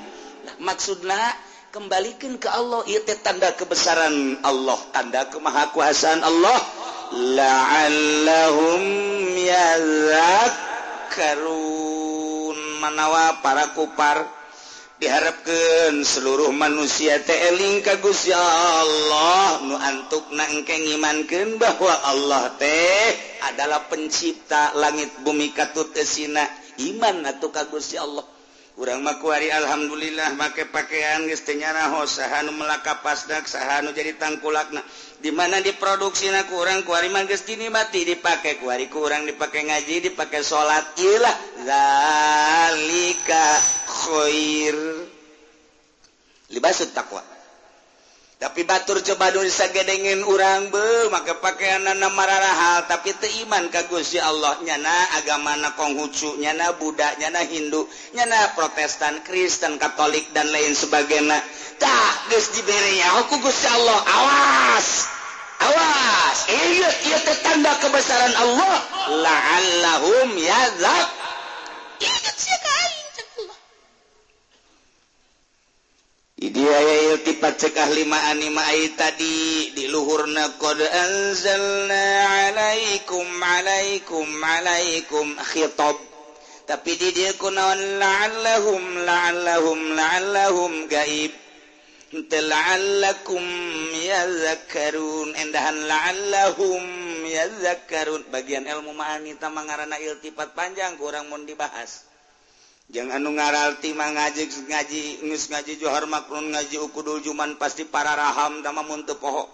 Maksudna kembalikan ke Allah itu tanda kebesaran Allah tanda kemahakuasaan Allah. La'allahum yadzakkarun manawa para kupar diharapkan seluruh manusia teeling ka Gusti Allah. Nu antuk nangkeng imankeun bahwa Allah teh adalah pencipta langit bumi katut kesina iman atau ka Gusti Allah. urang makuari Alhamdulillah make pakaian gestenyaho sahanu melaka pasdak sahanu jadi tangkulakna. Dimana diproduksi na kurang kuari man gestini mati dipakai kuari kurang dipakai ngaji dipakai salat ilah zalika khair. Libasut taqwa. tapi batur coba dosa gedengin urang be maka pakaian namarahal tapi teiman kagus ya Allah nyana agama na Konghucu nyana buddha nyana Hindu nyana Protestan Kristen Katolik dan lain sebagainya. Tak guys diberi ya aku Gusti Allah awas! Awas! Eh, iya iya tetanda kebesaran Allah. La'allahum yadzak ingat sih tipat cekah lima anima tadi diluhurna kode Anzalaikum Alaikum Alaikum khitob tapi di dia kunaon la'allahum la'allahum la'allahum gaib. La'allakum yazakkarun endahan la'allahum yazakkarun bagian ilmu ma'ani tamangarana iltifat panjang kurang mun dibahas. jangan anu ngaralti mah ngaji ngaji ngus ngaji johar makrun ngaji ukudul cuman pasti para raham sama muntu poho.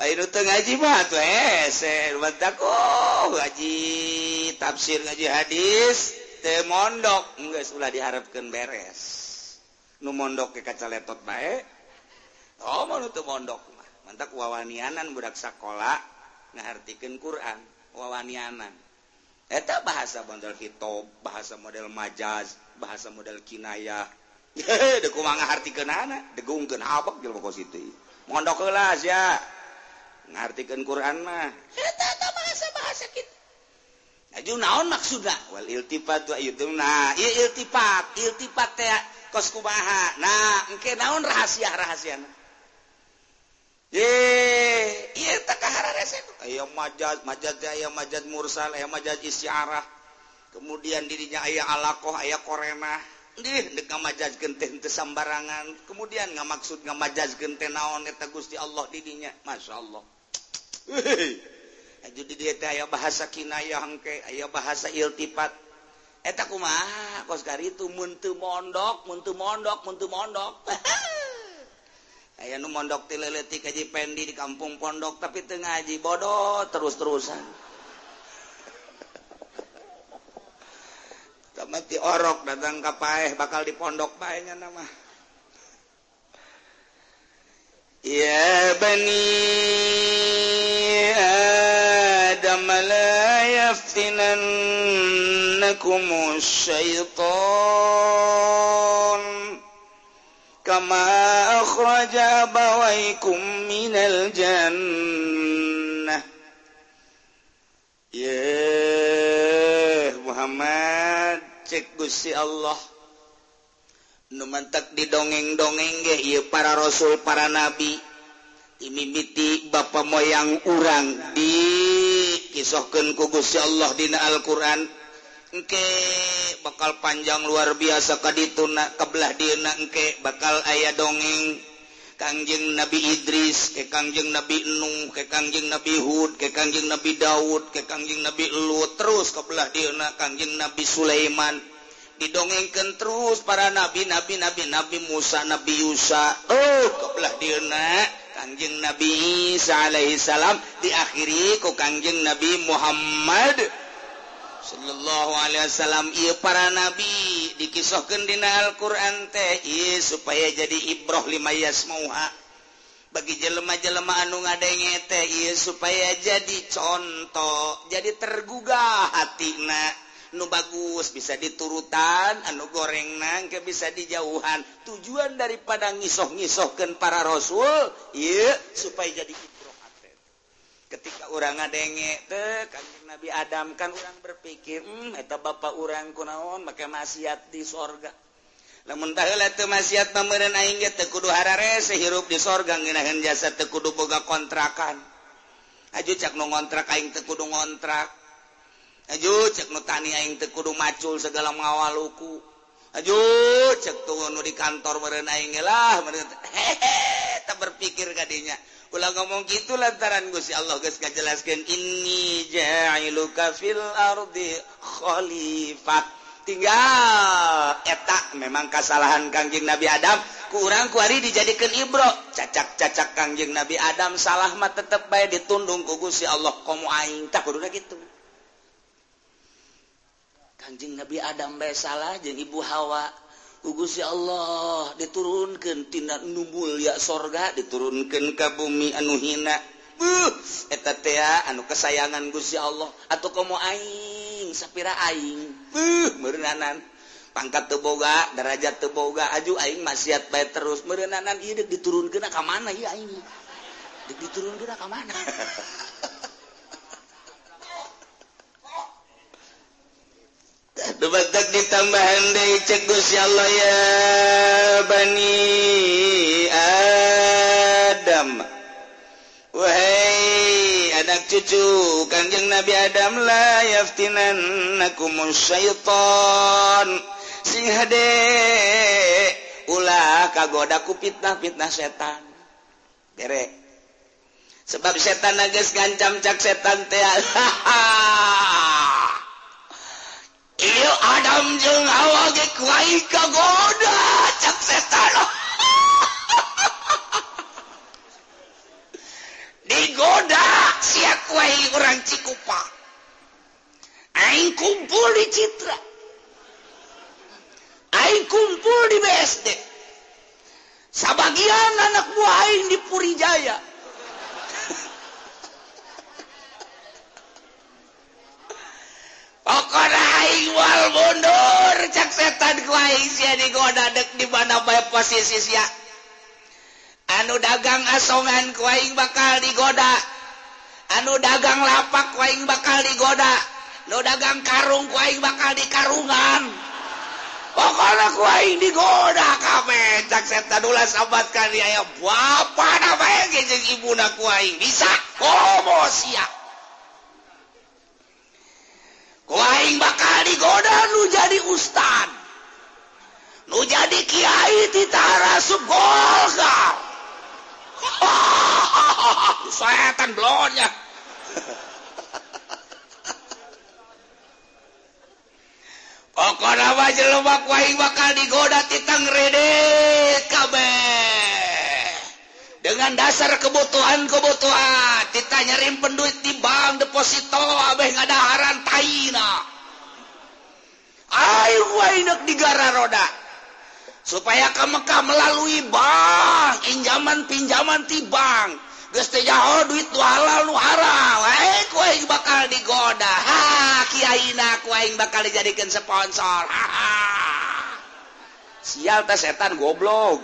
Ayo teu ngaji mah tuh eser eh, batako ngaji tafsir ngaji hadis teu mondok enggak ulah diharapkan beres. Nu mondok ke kaca letot baik oh mau teu mondok mah. Mantak wawanianan budak sakola ngahartikeun Quran wawanianan. eta bahasa bandel hitop bahasa model majaz bahasa model kinayah. [LAUGHS] Deku mangga harti kenana degung ken abak jelma kos itu mondok kelas ya. Ngartikan Quran mah. Eta eta bahasa bahasa kita Aju naon maksudna wal iltifat wa itu nah ieu iltifat. Iltifat teh kos kumaha? Nah engke naon rahasia-rahasiana? majad mursal majad isyarah kemudian dirinya ayah alaqoh ayah koremah majaj genten kesambarangan kemudian nggak maksud nggak majaj genten naon Gusti Allah didinya Masya Allah aya bahasa Kinayahke aya bahasa iltifat. Eta kumaha? Kos itu muntu mondok muntu mondok muntu mondok. [LAUGHS] aya nu mondok tileletik aji pendi di kampung pondok tapi teu ngaji bodoh terus-terusan. Tamati orok datang ka paeh bakal di pondok paeh nya nama. Ya bani Adam la yaftinannakum syaitan. كما أخرج أبويكم من الجنة. ye Muhammad cek Gusti Allah. Numantak di dongeng-dongeng ge ieu para rasul para nabi. Imimiti bapa moyang urang. Di kisahkeun ku Gusti Allah dina Al-Qur'an. engke bakal panjang luar biasa ka dituna kebelah engke bakal ayah dongeng. Kangjeng Nabi Idris ke Kangjeng Nabi Enung ke Kangjeng Nabi Hud ke Kangjeng Nabi Daud ke Kangjeng Nabi Lut, terus kebelah diuna Kangjeng Nabi Sulaiman. Didongengkan terus para nabi nabi nabi Nabi Musa Nabi Yusa. Oh kebelah diuna Kangjeng Nabi Isa alaihi salam diakhiri ku Kangjeng Nabi Muhammad. Shallallahu Alaihi Wasallam para nabi dikisahkan di Alquran teh supaya jadi Ibroh limayas mauha bagi jelema-jelema anu ngadenge teh supaya jadi contoh jadi tergugah hati nu bagus bisa diturutan anu goreng nangke bisa dijauhan. Tujuan daripada ngisoh-ngisohkan para rasul iya supaya jadi ketika orang ngadenge teh kanjeng Nabi Adam kan orang berpikir hmm, eta bapa bapak orang kunaon make maksiat di sorga. Teu maksiat mamereun aing ge teu kudu hararese hirup di sorga ngeunaheun jasa tekudu boga kontrakan. Aju cak nu ngontrak aing tekudu ngontrak. Aju cak nu tani aing tekudu macul segala ngawaluku Aju cek tuh di kantor merenalah berpikir tadinya ulang ngomong gitu lantaran Gusti Allah guys jelaskan ini jailuka fil ardi Khalifah. Tinggal etak memang kesalahan Kangjeng Nabi Adam. Kurang kuari dijadikan Ibro. Cacak-cacak Kangjeng Nabi Adam salah mah tetap baik ditundung ku Gusti Allah. Kamu aing tak gitu. Kanjeng Nabi Adam baik salah jeung Ibu Hawa. Gugus ya Allah diturunkantinana nubul ya sorga diturunkan ke bumi anu hina. Uh, anu kesayangan Guya Allah. Atau kamu Aing sapira Aing. Uh, merenanan pangkat teboga derajat teboga aju Aing maksiat baik terus. Merenanan diturun ke mana ya diturun ke mana? [LAUGHS] Dubatak ditambahan handai cek Gusti Allah ya Bani Adam. Wahai anak cucu Kanjeng Nabi Adam la yaftinannakumus syaitan. Sing hade ulah kagoda ku fitnah-fitnah setan. Derek. Sebab setan nages gancam cak setan teh. [LAUGHS] Ayo Adam jeung Hawa ge kuai kagoda cak setan. [LAUGHS] Digoda sia kuai urang Cikupa. Aing kumpul di Citra. Aing kumpul di BSD. Sabagian anak buah aing di Purijaya. Wal mundur. Cak setan digoda dek di mana baik posisi ya anu dagang asongan kuing bakal digoda. Anu dagang lapak kuing bakal digoda. Nu dagang karung kuing bakal di karungan pokoknya kuing digoda kafe. Cak setan ulah sahabat kali ya bapak namanya ibu nak kuing bisa? Komo siap lain bakal digoda lu jadi Ustad. Lu jadi Kyai Titara Subgolga setan [LAUGHS] blonnya [LAUGHS] pokoknya wajah lebak wahing bakal digoda titang rede kabeh dengan dasar kebutuhan-kebutuhan kita nyerim penduit di bank deposito abeh ngadaharan taina ayo wainak digara roda. Supaya ke Mekah melalui bank pinjaman pinjaman di bank. Geus teh jauh duit tu halal nu haram. Eh kuaing bakal digoda. Ha kiaina kuaing bakal dijadikan sponsor. Ha, ha. sial teh setan goblok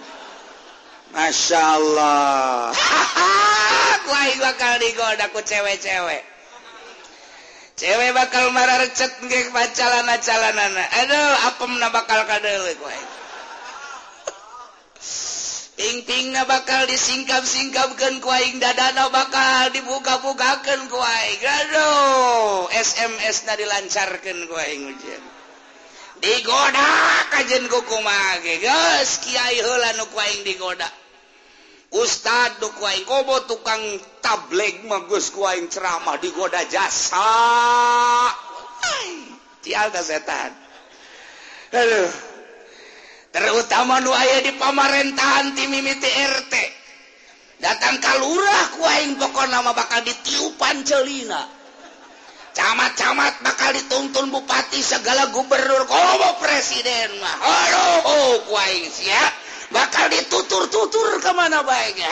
Masya Allah [LAUGHS] bakal digodaku cewek-cewek. Cewek bakal marah recet nggih pacalana calana aduh apemna bakal kadeule kowe Ting-tingna bakal disingkap-singkapkeun ku aing dadana bakal dibuka-bukakeun ku aing. Aduh, SMS-na dilancarkeun ku aing ujian. Digoda! kajen kuaing digoda. Ustad kobo tukang tableg magus kuaing ceramah digoda jasa. Setan. Aduh. Terutama nu aya di pamarentahan timimiti RT datang kalurah lurah pokok nama bakal ditiupan celina. camat-camat bakal dituntun Bupati segala gubernur. Kalau presiden mah. Oh, kuaing siap bakal ditutur-tutur kemana baiknya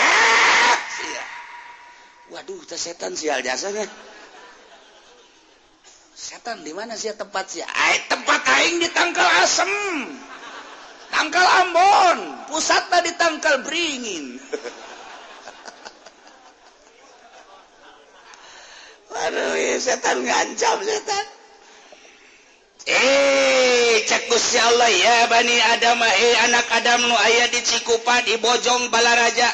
waduh teh setan sial jasanya setan di mana sih tempat sih? Ay, tempat aing di tangkal asem. Tangkal Ambon. Pusatnya di tangkal beringin. [LAUGHS] setan ngancam setan. Eh cekusya Allah ya Bani Adam eh anak Adam nu aya di Cikupa di Bojong Balaraja.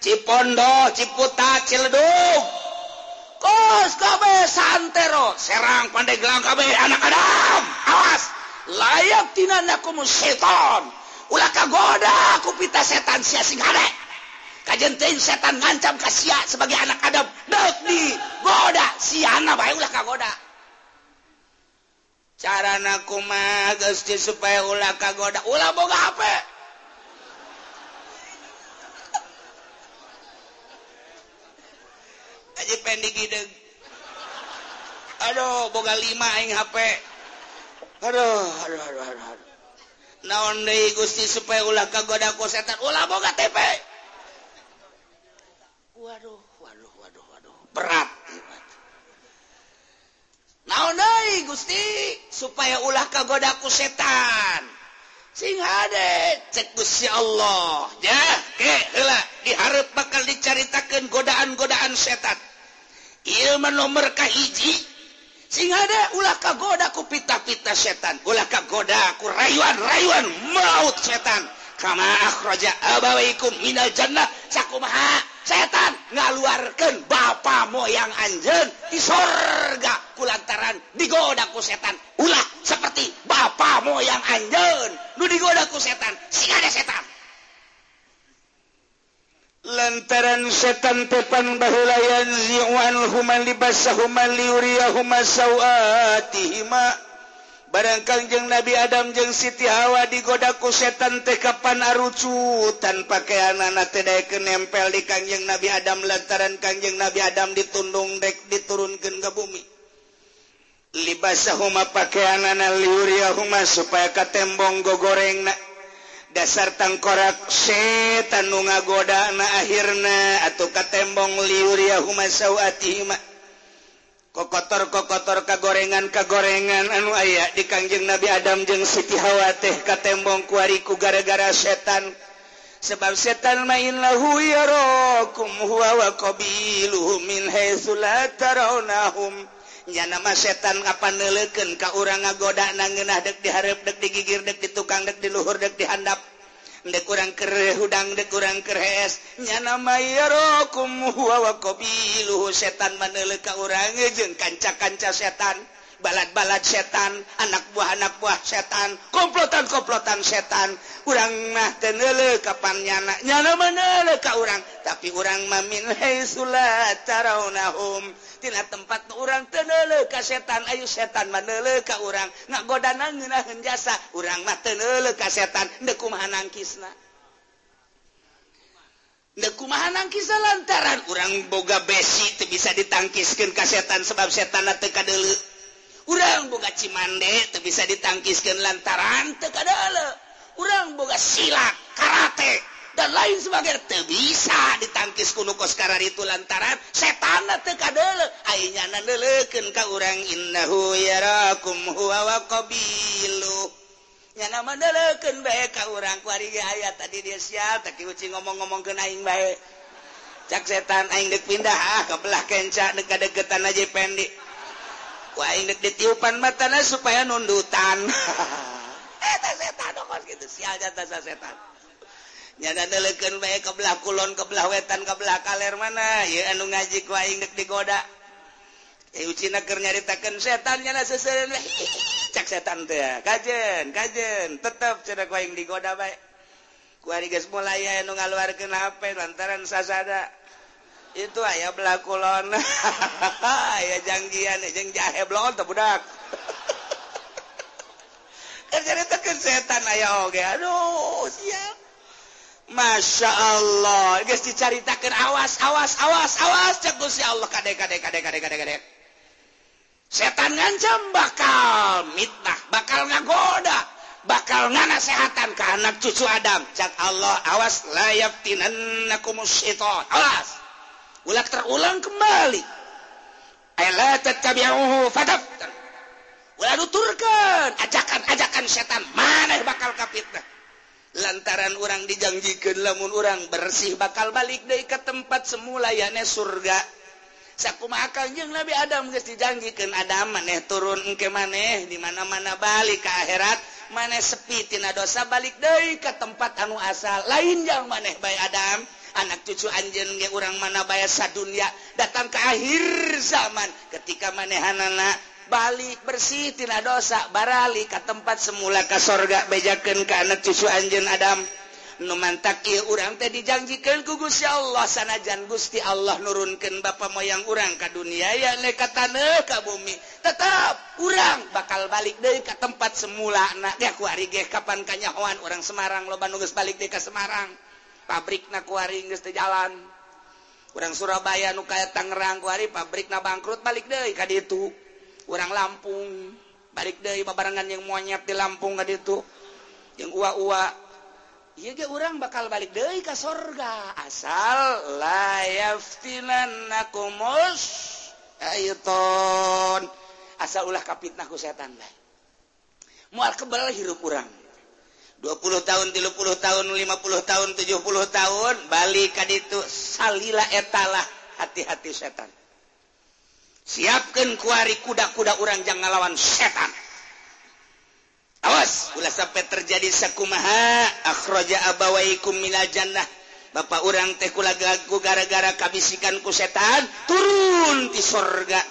Cipondo Ciputa Ciledug. Kos kabe santero. Serang pandeglang kabe anak Adam. Awas layak tina nakumu setan. Ulah kagoda kupita setan sia sing hadek kajenteun setan ngancam ka sia sebagai anak Adam. Deuk di goda. Siana bae ulah kagoda carana kumaha Gusti supaya ulah kagoda ulah boga HP aja pendik gideg. Aduh boga lima aing HP aduh aduh aduh aduh, aduh. naon deui Gusti supaya ulah kagoda ku setan? Ulah boga TP berat. Na Gusti? Supaya ulah kagodaku setan. Sing cekya Allah. Ya diharap bakal diceritakan godaan-godaan setan. Ilmu nomor kahiji sing ada ulah kagoda ku pita-pita setan. Ulah kagoda ku rayuan-rayuan maut setan. Kama akhraja abawaikum minal jannah. Sakumaha setan. ngaluarkan Bapak moyang Anjen di sorga kulantaran digodaku setan. Ulah seperti Bapak moyang Anjen nu digoda ku setan sing ada setan. Lantaran setan tepan bahulayan ziwan human libasahuma liuriyahuma sawatihima barangkangjeng Nabi Adam jeung Siti Hawa digodaku setan Tkapan Arucutan pakaian anak tedai kenempel di Kangjeng Nabi Adam lantaran Kangjeng Nabi Adam ditundung dek diturunkan ke bumi. Libasahuma pakaian anak liuriyahuma supaya katembong gogorengna. Dasar tangkorak setan nu ngagoda na akhirna atau katembong liuriyahuma sawatihima kokotor-kokotor kagorengan kagorengan. Anu aya di Kangjeng Nabi Adam jeung Siti Hawa teh katembong kuariku gara-gara setan. Sebab setan main lahu yarakum huwa wa qabiluhu min haitsu la tarawnahum. Nya nama setan kapan neleukeun ka urang ngagoda nangeunah dek dihareup dek digigir dek di tukang dek di luhur dek di handap de kurang kere hudang de kurang keres nyanamarobilu setan manele ka urang jeung kanca-kanca setan balat-balat setan anak buah anak buah setan komplotan-komplotan setan. Urang mah tenele kapan nyana nyana meneleka urang tapi urang mamin Hai sulat caraunahum tina tempat orang tenele ka setan. Ayu setan manele ka urang. Nggak godana jasa. Urang mah tenele ka setan. Ndeu kumaha nangkisna? Ndeu kumaha nangkisna lantaran urang boga besi teu bisa ditangkiskeun ka setan sebab setanna teu kadeuleu urang boga cimande teu bisa ditangkiskeun lantaran teu kadeuleu urang boga silak karate. dan lain sebagai teu bisa ditangkis kuno koskara itu lantaran setan teu kadele ayeuna nandeleukeun ka urang innahu yarakum huwa wa qabilu. Nyana mandeleukeun bae ka urang. Kuari aya tadi dia sia tapi uci ngomong-ngomongkeun aing bae. Cak setan aing dek pindah ah ke belah kenca dekat-dekatan aja pendek ku aing dek ditiupan matana supaya nundutan. [LAUGHS] Eh, Eta setan dokos gitu. Sial jata setan. deken baik kebelah kulon kebelah wetan kebelah kaler mana? Ya anu ngaji ku aing digoda. Eh, ya ucina keur nyaritakeun setan nya cak setan teh. Kajen kajen. Tetep cenah ku aing digoda bae. Ku ari geus mulai aya anu ngaluarkeun HP lantaran sasada. Itu aya belah kulon. [LAUGHS] Aya janggian jeung jahe blon teh budak. [LAUGHS] Setan aya oge. Aduh siap. Masya Allah guys diceritakan awas awas awas awas. Cegus ya Allah kadek kadek kadek kadek kadek kadek. Setan ngancam bakal mitnah bakal ngagoda bakal nganasehatan ke anak cucu Adam. Cak Allah awas layap tinannakumus syaitan. Awas. Ulah terulang kembali. Ala tattabi'uhu fadab ulah nuturkan ajakan ajakan setan. Mana bakal kapitnah. lantaran orang dijanjikan lamun orang bersih bakal balik dari ke tempat semula yane surga. Saku makan Nabi Adam geus dijanjikan Adam maneh turun ke maneh di mana-mana balik ke akhirat maneh sepi tina dosa balik dari ke tempat anu asal. Lain yang maneh bay Adam anak cucu anjen ge orang mana bayasa dunia datang ke akhir zaman. Ketika manehanana balik bersih tina dosa barali ke tempat semula ke sorga bejaken ke anak cucu Anjen Adam. Numantak urang teh dijanjikan kugus ya Allah sanajan Gusti Allah nurunkan ba moyang urang ke dunia ya neka tanah ka bumi. Tetap urang bakal balik deh ke tempat semula anak ya kuari geh kapan kanyahoan orang Semarang lo nugus balik deh ke Semarang. Pabrik na kuari nges di jalan. Kurang Surabaya nu kaya Tangerang kuari pabrik na bangkrut balik deh ka itu orang Lampung. Balik dari babarangan yang monyet di Lampung tadi itu. Yang uwa-uwa ya ge orang bakal balik dari ke sorga. Asal layaftinannakum syaiton asal ulah kapitnahku setan lah. Mual kebal hirup orang 20 tahun 30 tahun 50 tahun 70 tahun balik ka itu salila etalah hati-hati setan. siapkan kuari kuda-kuda orang jangan ngalawan setan. Awas ulah sampai terjadi sakumaha. Akhraja abawaikum minal jannah. Bapak orang teh kulaku gara-gara kabisikan ku setan turun di sorga.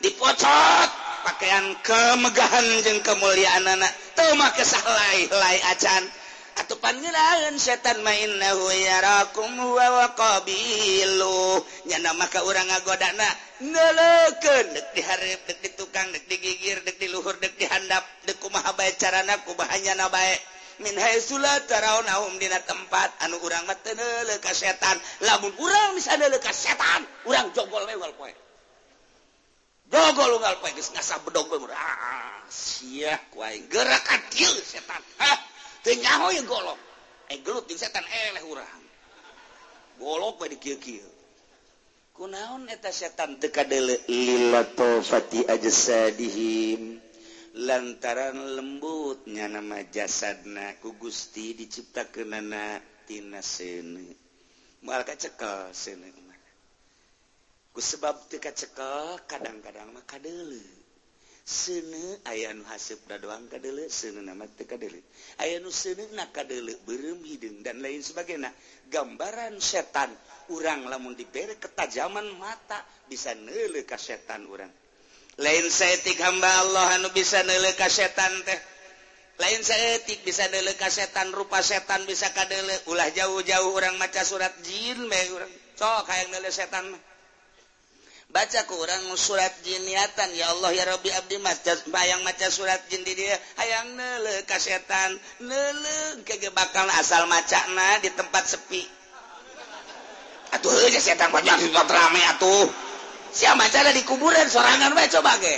Dipocot pakaian kemegahan jeng kemuliaan anak. Tuh mah kesah lai acan. atau panggilan setan main nahu yarakum wa wa qabilu. Nyana maka urang ngagodana ngelekeun deuk dihareup deuk di tukang deuk digigir deuk di luhur deuk di handap deuk kumaha bae carana kubahanya na bae. Min haitsu la tarawnahum dina tempat anu urang mah teu ka setan. Lamun urang bisa neuleuh ka setan urang jogol we wal poe. Jogol unggal poe geus ngasah bedog we murah ah, sia ku aing. Gerakan kieu setan. Hah? tenyaho ya golok. Eh gelut jeung setan eleh urang. Golok bae dikieu-kieu kunaon eta setan teu kadele lilatofati ajsadihim? Lantaran lembutnya nama jasadna ku Gusti diciptakeunana tina seuneu moal kacekel seuneu ku sebab teu kacekel kadang-kadang mah kadele. sene aya nu hasep da doang ka sene nama teka aya nu sene naka berem hidung dan lain sebagainya. Gambaran setan urang lamun diberi ketajaman mata bisa nele ka setan urang. Lain seetik hamba Allah anu bisa nele ka setan teh. Lain seetik bisa nele ka setan rupa setan bisa kadele. Ulah jauh-jauh orang maca surat jin me urang. Cok hayang nele setan mah baca kurang surat jiniatan ya Allah ya Robbi Abdi bayang maca surat jin di dia. Hayang nele kasetan nele ke bakal asal macana di tempat sepi. Atuh aja setan banyak tempat rame atuh. Siapa maca di kuburan sorangan bae coba ge.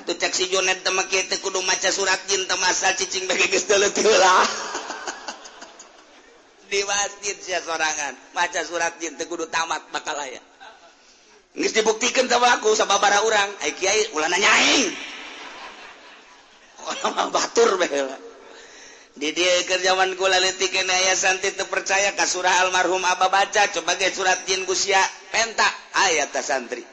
Atuh cek si Jonet temak kita kudu maca surat jin temasa cicing bagi geus lah. [LAUGHS] Di masjid sia sorangan. Maca surat jin teh kudu tamat bakal aya Nges dibuktikan sama aku sama para orang. Ay kiai ulah nanyain. Orang mah batur baheula. Di dia kerjaman kula leutik kene aya santri teu percaya ka surah almarhum Aba baca coba ge surat jin gusia penta ayat ta santri.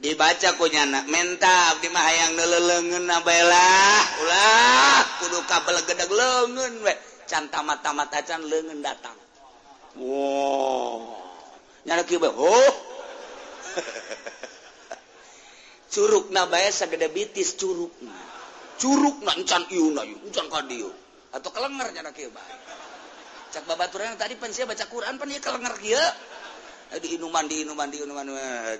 Dibaca ku anak menta di mah hayang neuleuleungeun na. Ulah kudu kabelegedeg leungeun we. Can tamat-tamat acan leungeun datang. Wow. Nyana kieu oh [LAUGHS] Curug nabaya sagede bitis curug. Curug nancan ieu na ieu, encan ka dieu. Atuh kelenger cenah kieu bae. Cak babaturan tadi pan sia baca Quran pan ieu kelenger kieu. Di inuman di inuman di inuman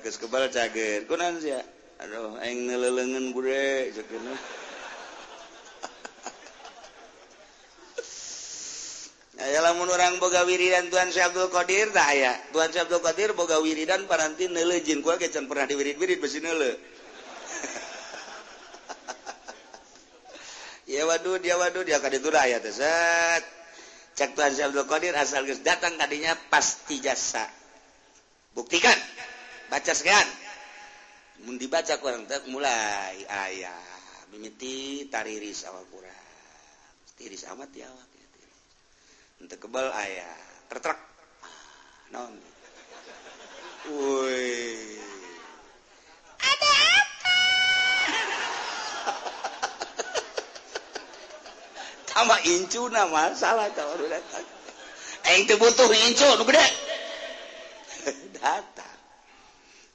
geus kebal cageut. Kunaon sia? Aduh, aing neleuleungeun bude cenah. Lamun orang boga wiridan Tuhan Syekh Abdul Qadir tak ya Tuhan Syekh Abdul Qadir boga wiridan paranti neule jin gua can pernah diwirid-wirid besi neule [LAUGHS] ya waduh dia waduh dia kaditu ya set. Cek Tuhan Syekh Abdul Qadir asal datang kadinya pasti jasa. Buktikan. Baca sekian. Mun dibaca kurang mulai ayah mimiti tariris awal kurang tiris amat ya awak untuk kebal ayah tertrak non Woi. Ada apa? [LAUGHS] Tama incu nama salah tahu datang. Eng butuh incu nu gede. [LAUGHS] Datang.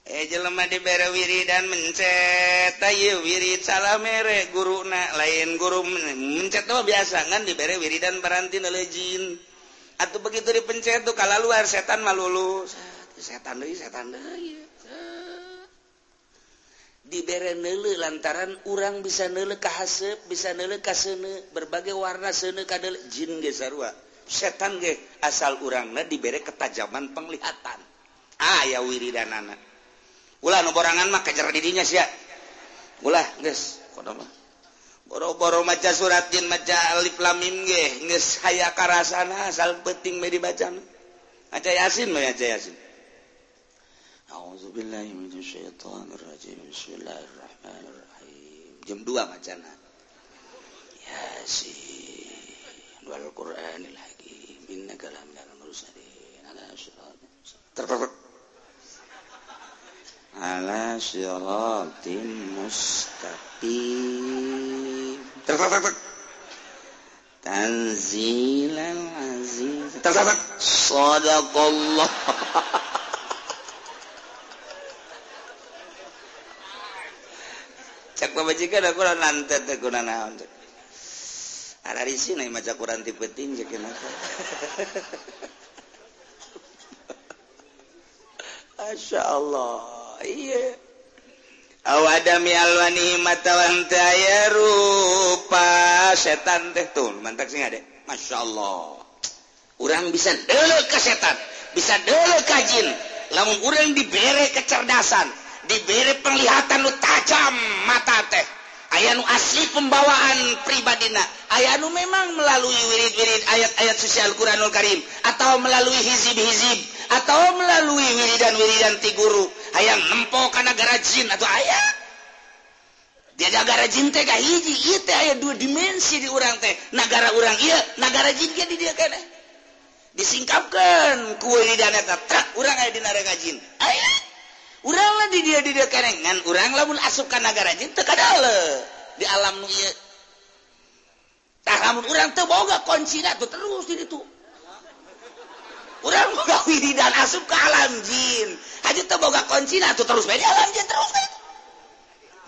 Eh jelema dibere wiri dan mencet. Ayo wirid salah merek guru na lain guru mencet. Tuh biasa kan dibere wiri dan beranti lejin. Atau begitu dipencet tuh kalau luar setan malulu setan deh setan deh dibere nele lantaran orang bisa nele kahasep bisa nele kasene berbagai warna sene kadel jin ge sarua. Setan ge asal urangna dibere ketajaman penglihatan. Ah ya wiri dan anak. ulah noborangan mah kejar didinya sia. Ulah ulah guys mah. Boro-boro maca surat jin maca alif lam mim ge geus haya karasana asal penting me dibaca maca yasin mah maca yasin. A'udzubillahi minasyaitonir rajim Bismillahirrahmanirrahim. Jam 2 macana Yasin. Wal Qur'anil hakim. Innaka laminal mursalin. Ala siratal mustaqim. ala siratim mustaqim tak tak tak tanzilal aziz tak tak tak. sadaqallah cak pembajikan aku lah nantet aku nanaon ada di sini maca Quran tipe-tipe kenapa? [LAUGHS] Masya Allah. Awadami alwani matawantaya rupa setan teh tuh mantap sih ada. Masya Allah. Orang bisa dulu ke setan, bisa dulu ke jin. Lamun orang diberi kecerdasan, diberi penglihatan nu tajam mata teh. ayanu asli pembawaan pribadina. ayanu memang melalui wirid-wirid ayat-ayat suci Al-Quranul Karim. Atau melalui hizib-hizib. Atau melalui wiridan-wiridan ti guru ayaang nempok kanagara Jin atau Dia diagara Jin teh hiji. Aya dua dimensi di urang teh. Negara urang iya negara Jin jadi dia kene disingkapkan. Kue di dana tetrak urang aya di negara Jin aya. Urang lah di dia di dia kenengan urang lamun asup ka negara Jin teu kadale di alam nu ieu. Tah lamun urang teu boga kunci tuh terus di itu urang boga wiridan asup ke alam jin. aja boga kunci tuh terus jalan terus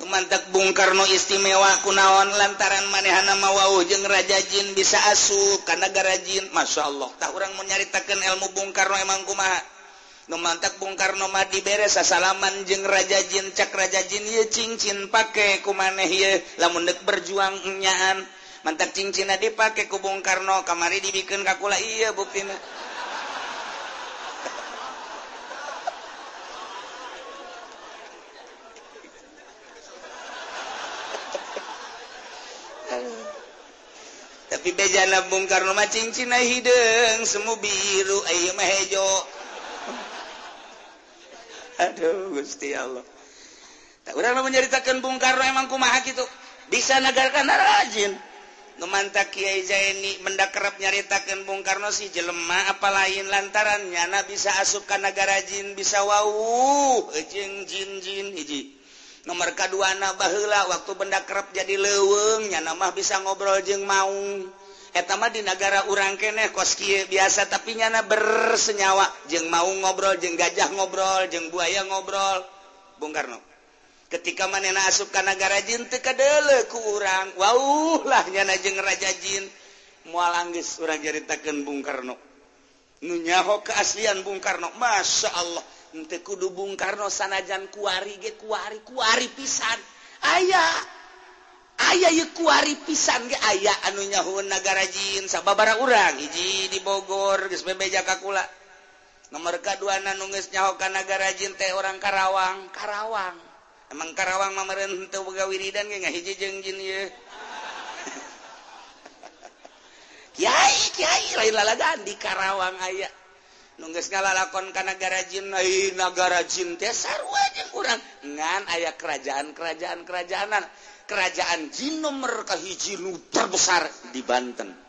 manap Bung Karno istimewa kunaon lantaran manehan mawau Wow jeng Raja Jin bisa asu karena garajin Masya Allah. Tak orang menyaritakan ilmu Bung Karno emang kuma mantap Bung Karno mah diberes salaman jeng Raja Jin cak Raja Jin ye cincin pakai kumaneh ye. Lamundek berjuang nyaan. Mantap cincin dipakai ku Bung Karno kamari dibikin kakula iya bukti tapi bejana Bung Karno macing Cina hidung semu biru ayo mah hejo. [LAUGHS] Aduh Gusti Allah. Tak urang menceritakan Bung Karno emang kumaha gitu bisa negarkan rajin. Numantak Kiai Zaini mendakrap nyaritakan Bung Karno si jelema apa lain lantaran nyana bisa asup ka negara jin bisa wau jin jin jin hiji. nomor kaduana Balah waktu benda kerap jadi lewengnya nama bisa ngobrol jeng mau etama di negara urang keneh koski biasa tapi nyana bersenyawa jeng mau ngobrol jeng gajah ngobrol jeng buaya ngobrol. Bung Karno ketika manena asup negara jin tekadele ku urang. Waulah nyana jeng raja jin. Mualanggis urang jaritakeun Bung Karno. Nu nyaho keaslian Bung Karno. Masya Allah. ente kudu Bung Karno sanajan kuari ge kuari kuari pisan. Ayaah aya ye kuari pisan ge aya anu nyahun negara Jin sababara urang hiji di Bogor geus bebeja kakula nomor kedua anu geus nyahokan negara Jin teh orang Karawang. Karawang. Emang Karawang mamarenteu teu bagawiridan ge ngahiji jeung jin ye. [LAUGHS] Kiai Kiai lain lalagan di Karawang aya. nungges ngalakon ka negara Jin negara Jin kurang ngan ayah kerajaan kerajaan kerajaanan kerajaan Jin nomor kahiji terbesar di Banten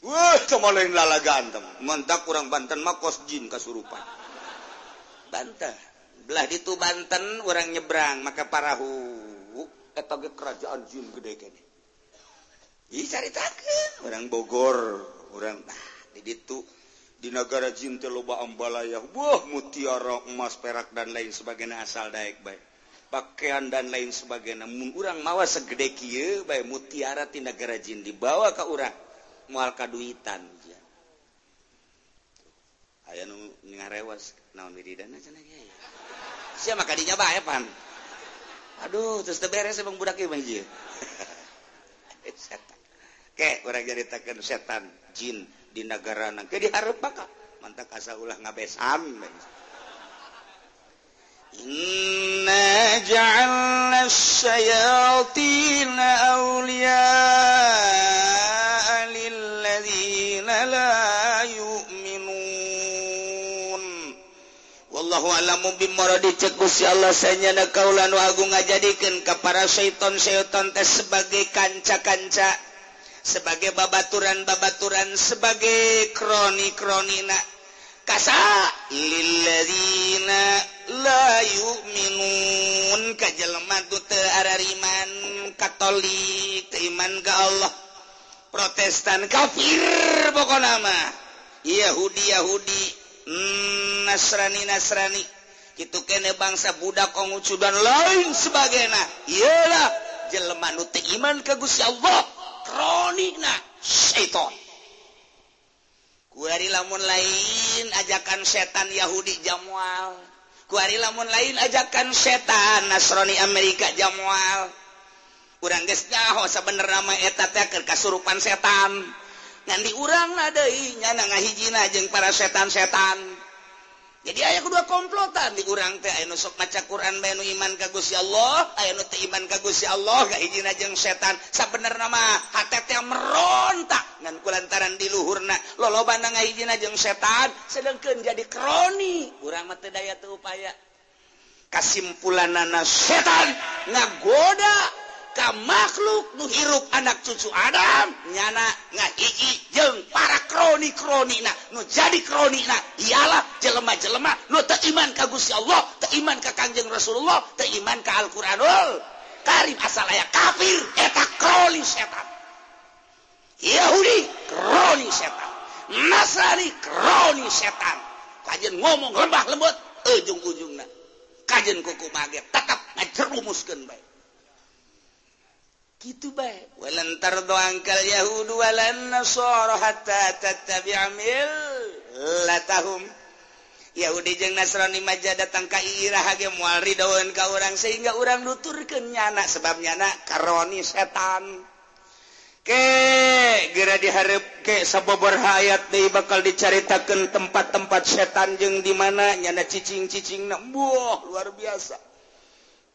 Wah, cuma lain lala ganteng. Mentak kurang Banten makos jin kasurupan. Banten. Belah itu Banten orang nyebrang maka parahu. Eta kerajaan jin gede kene. Ih caritakeun orang Bogor, orang nah di ditu di negara Jinte loba Ambalaya buah mutiara emas perak dan lain sebagai asal Dayak baik pakaian dan lain sebagai namun urang mawa segede kieu baik mutiara di negara Jin dibawa ke orang duitan kaduitan aya nu ngarewas naon wiridana cenah ge sia maka dinya bae pan. Aduh terus teu beres emang budak ieu bang [LAUGHS] Ke, orang jaritakan setan jin di negara nang ke diharap bakal mantap asa ulah ngabesan Inna ja'alna syayatina awliya'a lilladzina la yu'minun. Wallahu alamu bimoradi cekus ya Allah sayanya kaulan wa agung ngajadikeun ka para syaiton syaiton teh sebagai kanca-kanca. sebagai babaturan babaturan sebagai kroni kronina kasa lilladzina la yu'minun. Ka jelema teu arariman katolik teu iman ka Allah. Protestan kafir pokona mah. Yahudi Yahudi mm, Nasrani Nasrani. Kitu kene bangsa budak kongucu dan lain sebagainya. Iyalah jelema nu teu iman ka Gusti Allah. elektronik setan. Kuari lamun lain ajakan setan Yahudi Jamual. Kuari lamun lain ajakan setan Nasrani Amerika Jamual. Kurang gesnyaho sebener nama eta teh kasurupan setan. Nganti urang nadei nyana ngahijina jeung para setan-setan. jadi aya kedua komplotan. Di urang teh aya sok maca Quran bae nu iman ka Gusti Allah, aya nu teu iman ka Gusti Allah ga hiji jeung setan. Sabenerna mah hate teh merontak ngan kulantaran di luhurna lolobana ngahijina jeung setan sedengkeun jadi kroni urang mah teu daya teu upaya. Kasimpulanana setan ngagoda. ka makhluk nuhirup anak cucu Adam nyana ngaji jeng para kroni kroni na nu jadi kroni na ialah jelema jelema nu teiman ka Gusti Allah teiman ka Kanjeng Rasulullah teiman ka Al-Qur'anul Karim. Asal aya kafir eta kroni setan. Yahudi kroni setan. Nasrani kroni setan. Kajen ngomong lembah lembut ujung-ujungna. Kajen kuku maget tetap ngajerumuskeun bae. gitu baik walantar doangkal Yahudu walan Nasara hatta tatabi amil latahum. Yahudi jeung Nasrani maja datang ka Irah ge moal ridaweun ka urang sehingga urang nuturkeun nyana sebab nyana karoni setan. Ke geura diharep ke sabobor hayat deui bakal dicaritakeun tempat-tempat setan jeung di mana nyana cicing-cicingna buah luar biasa.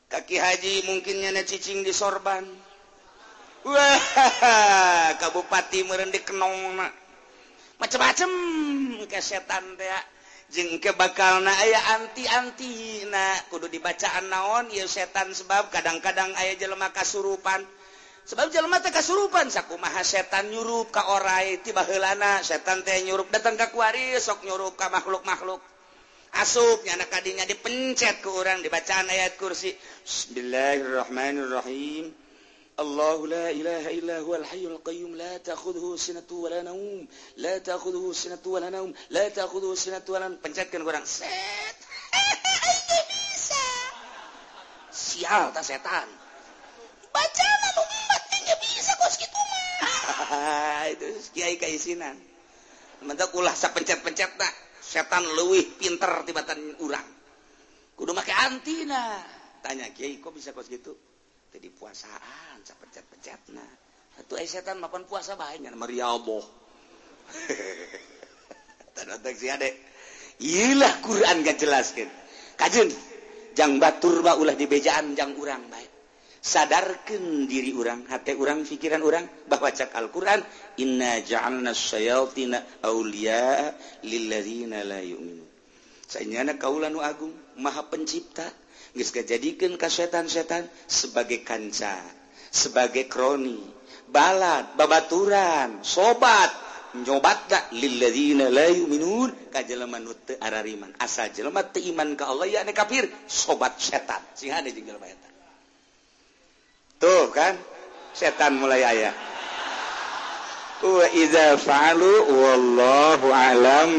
Kaki haji mungkin nyana cicing di sorban. Wah Kabupati merendik Kenong macem-macem kesetan jengke bakal na aya anti-anti nah kudu dibacaan naon ya setan sebab kadang-kadang aya jelema kasurupan. Sebab teh kasurupan saku maha setan nyurup ka orai tibalana setan teh nyurup datang ke kuari sok nyurup ka makhluk-makhluk. Asupnya anak kadinya dipencet ke orang dibacaan ayat kursi. Bismillahirrahmanirrahim. الله لا إله إلا هو الحي القيوم لا تأخذه سنة ولا نوم لا تأخذه سنة ولا نوم لا تأخذه سنة ولا نوم pencetkan orang set bisa sial tak setan baca lalu matinya bisa kok segitu mah [LAUGHS] itu kiai kaisinan mentak ulah sa pencet-pencet tak setan leuwih pinter tibatan urang kudu make antina tanya kiai kok bisa kok segitu di puasaan pecat-pecat nah itu eh, setan mapan puasa banyak meriabo ilah Quran gak jelaskan. Kajun jang baturba ulah dibejaan jang urang baik. Sadarkan diri urang hati urang pikiran urang bahwa cak Al-Quran. Inna ja'alna syayatina awliya lilladzina la yu'minun. Sayangnya kaulanu agung maha pencipta. jadikan kasetan-setan sebagai kanca sebagai kroni balad babaturan sobat nyobat lillman asa jelemat iman ke Allah ya kafir sobat setan. Sing ada jengkel bayatan tuh kan? Setan mulai ayah wa idza fa'alu wallahu alam.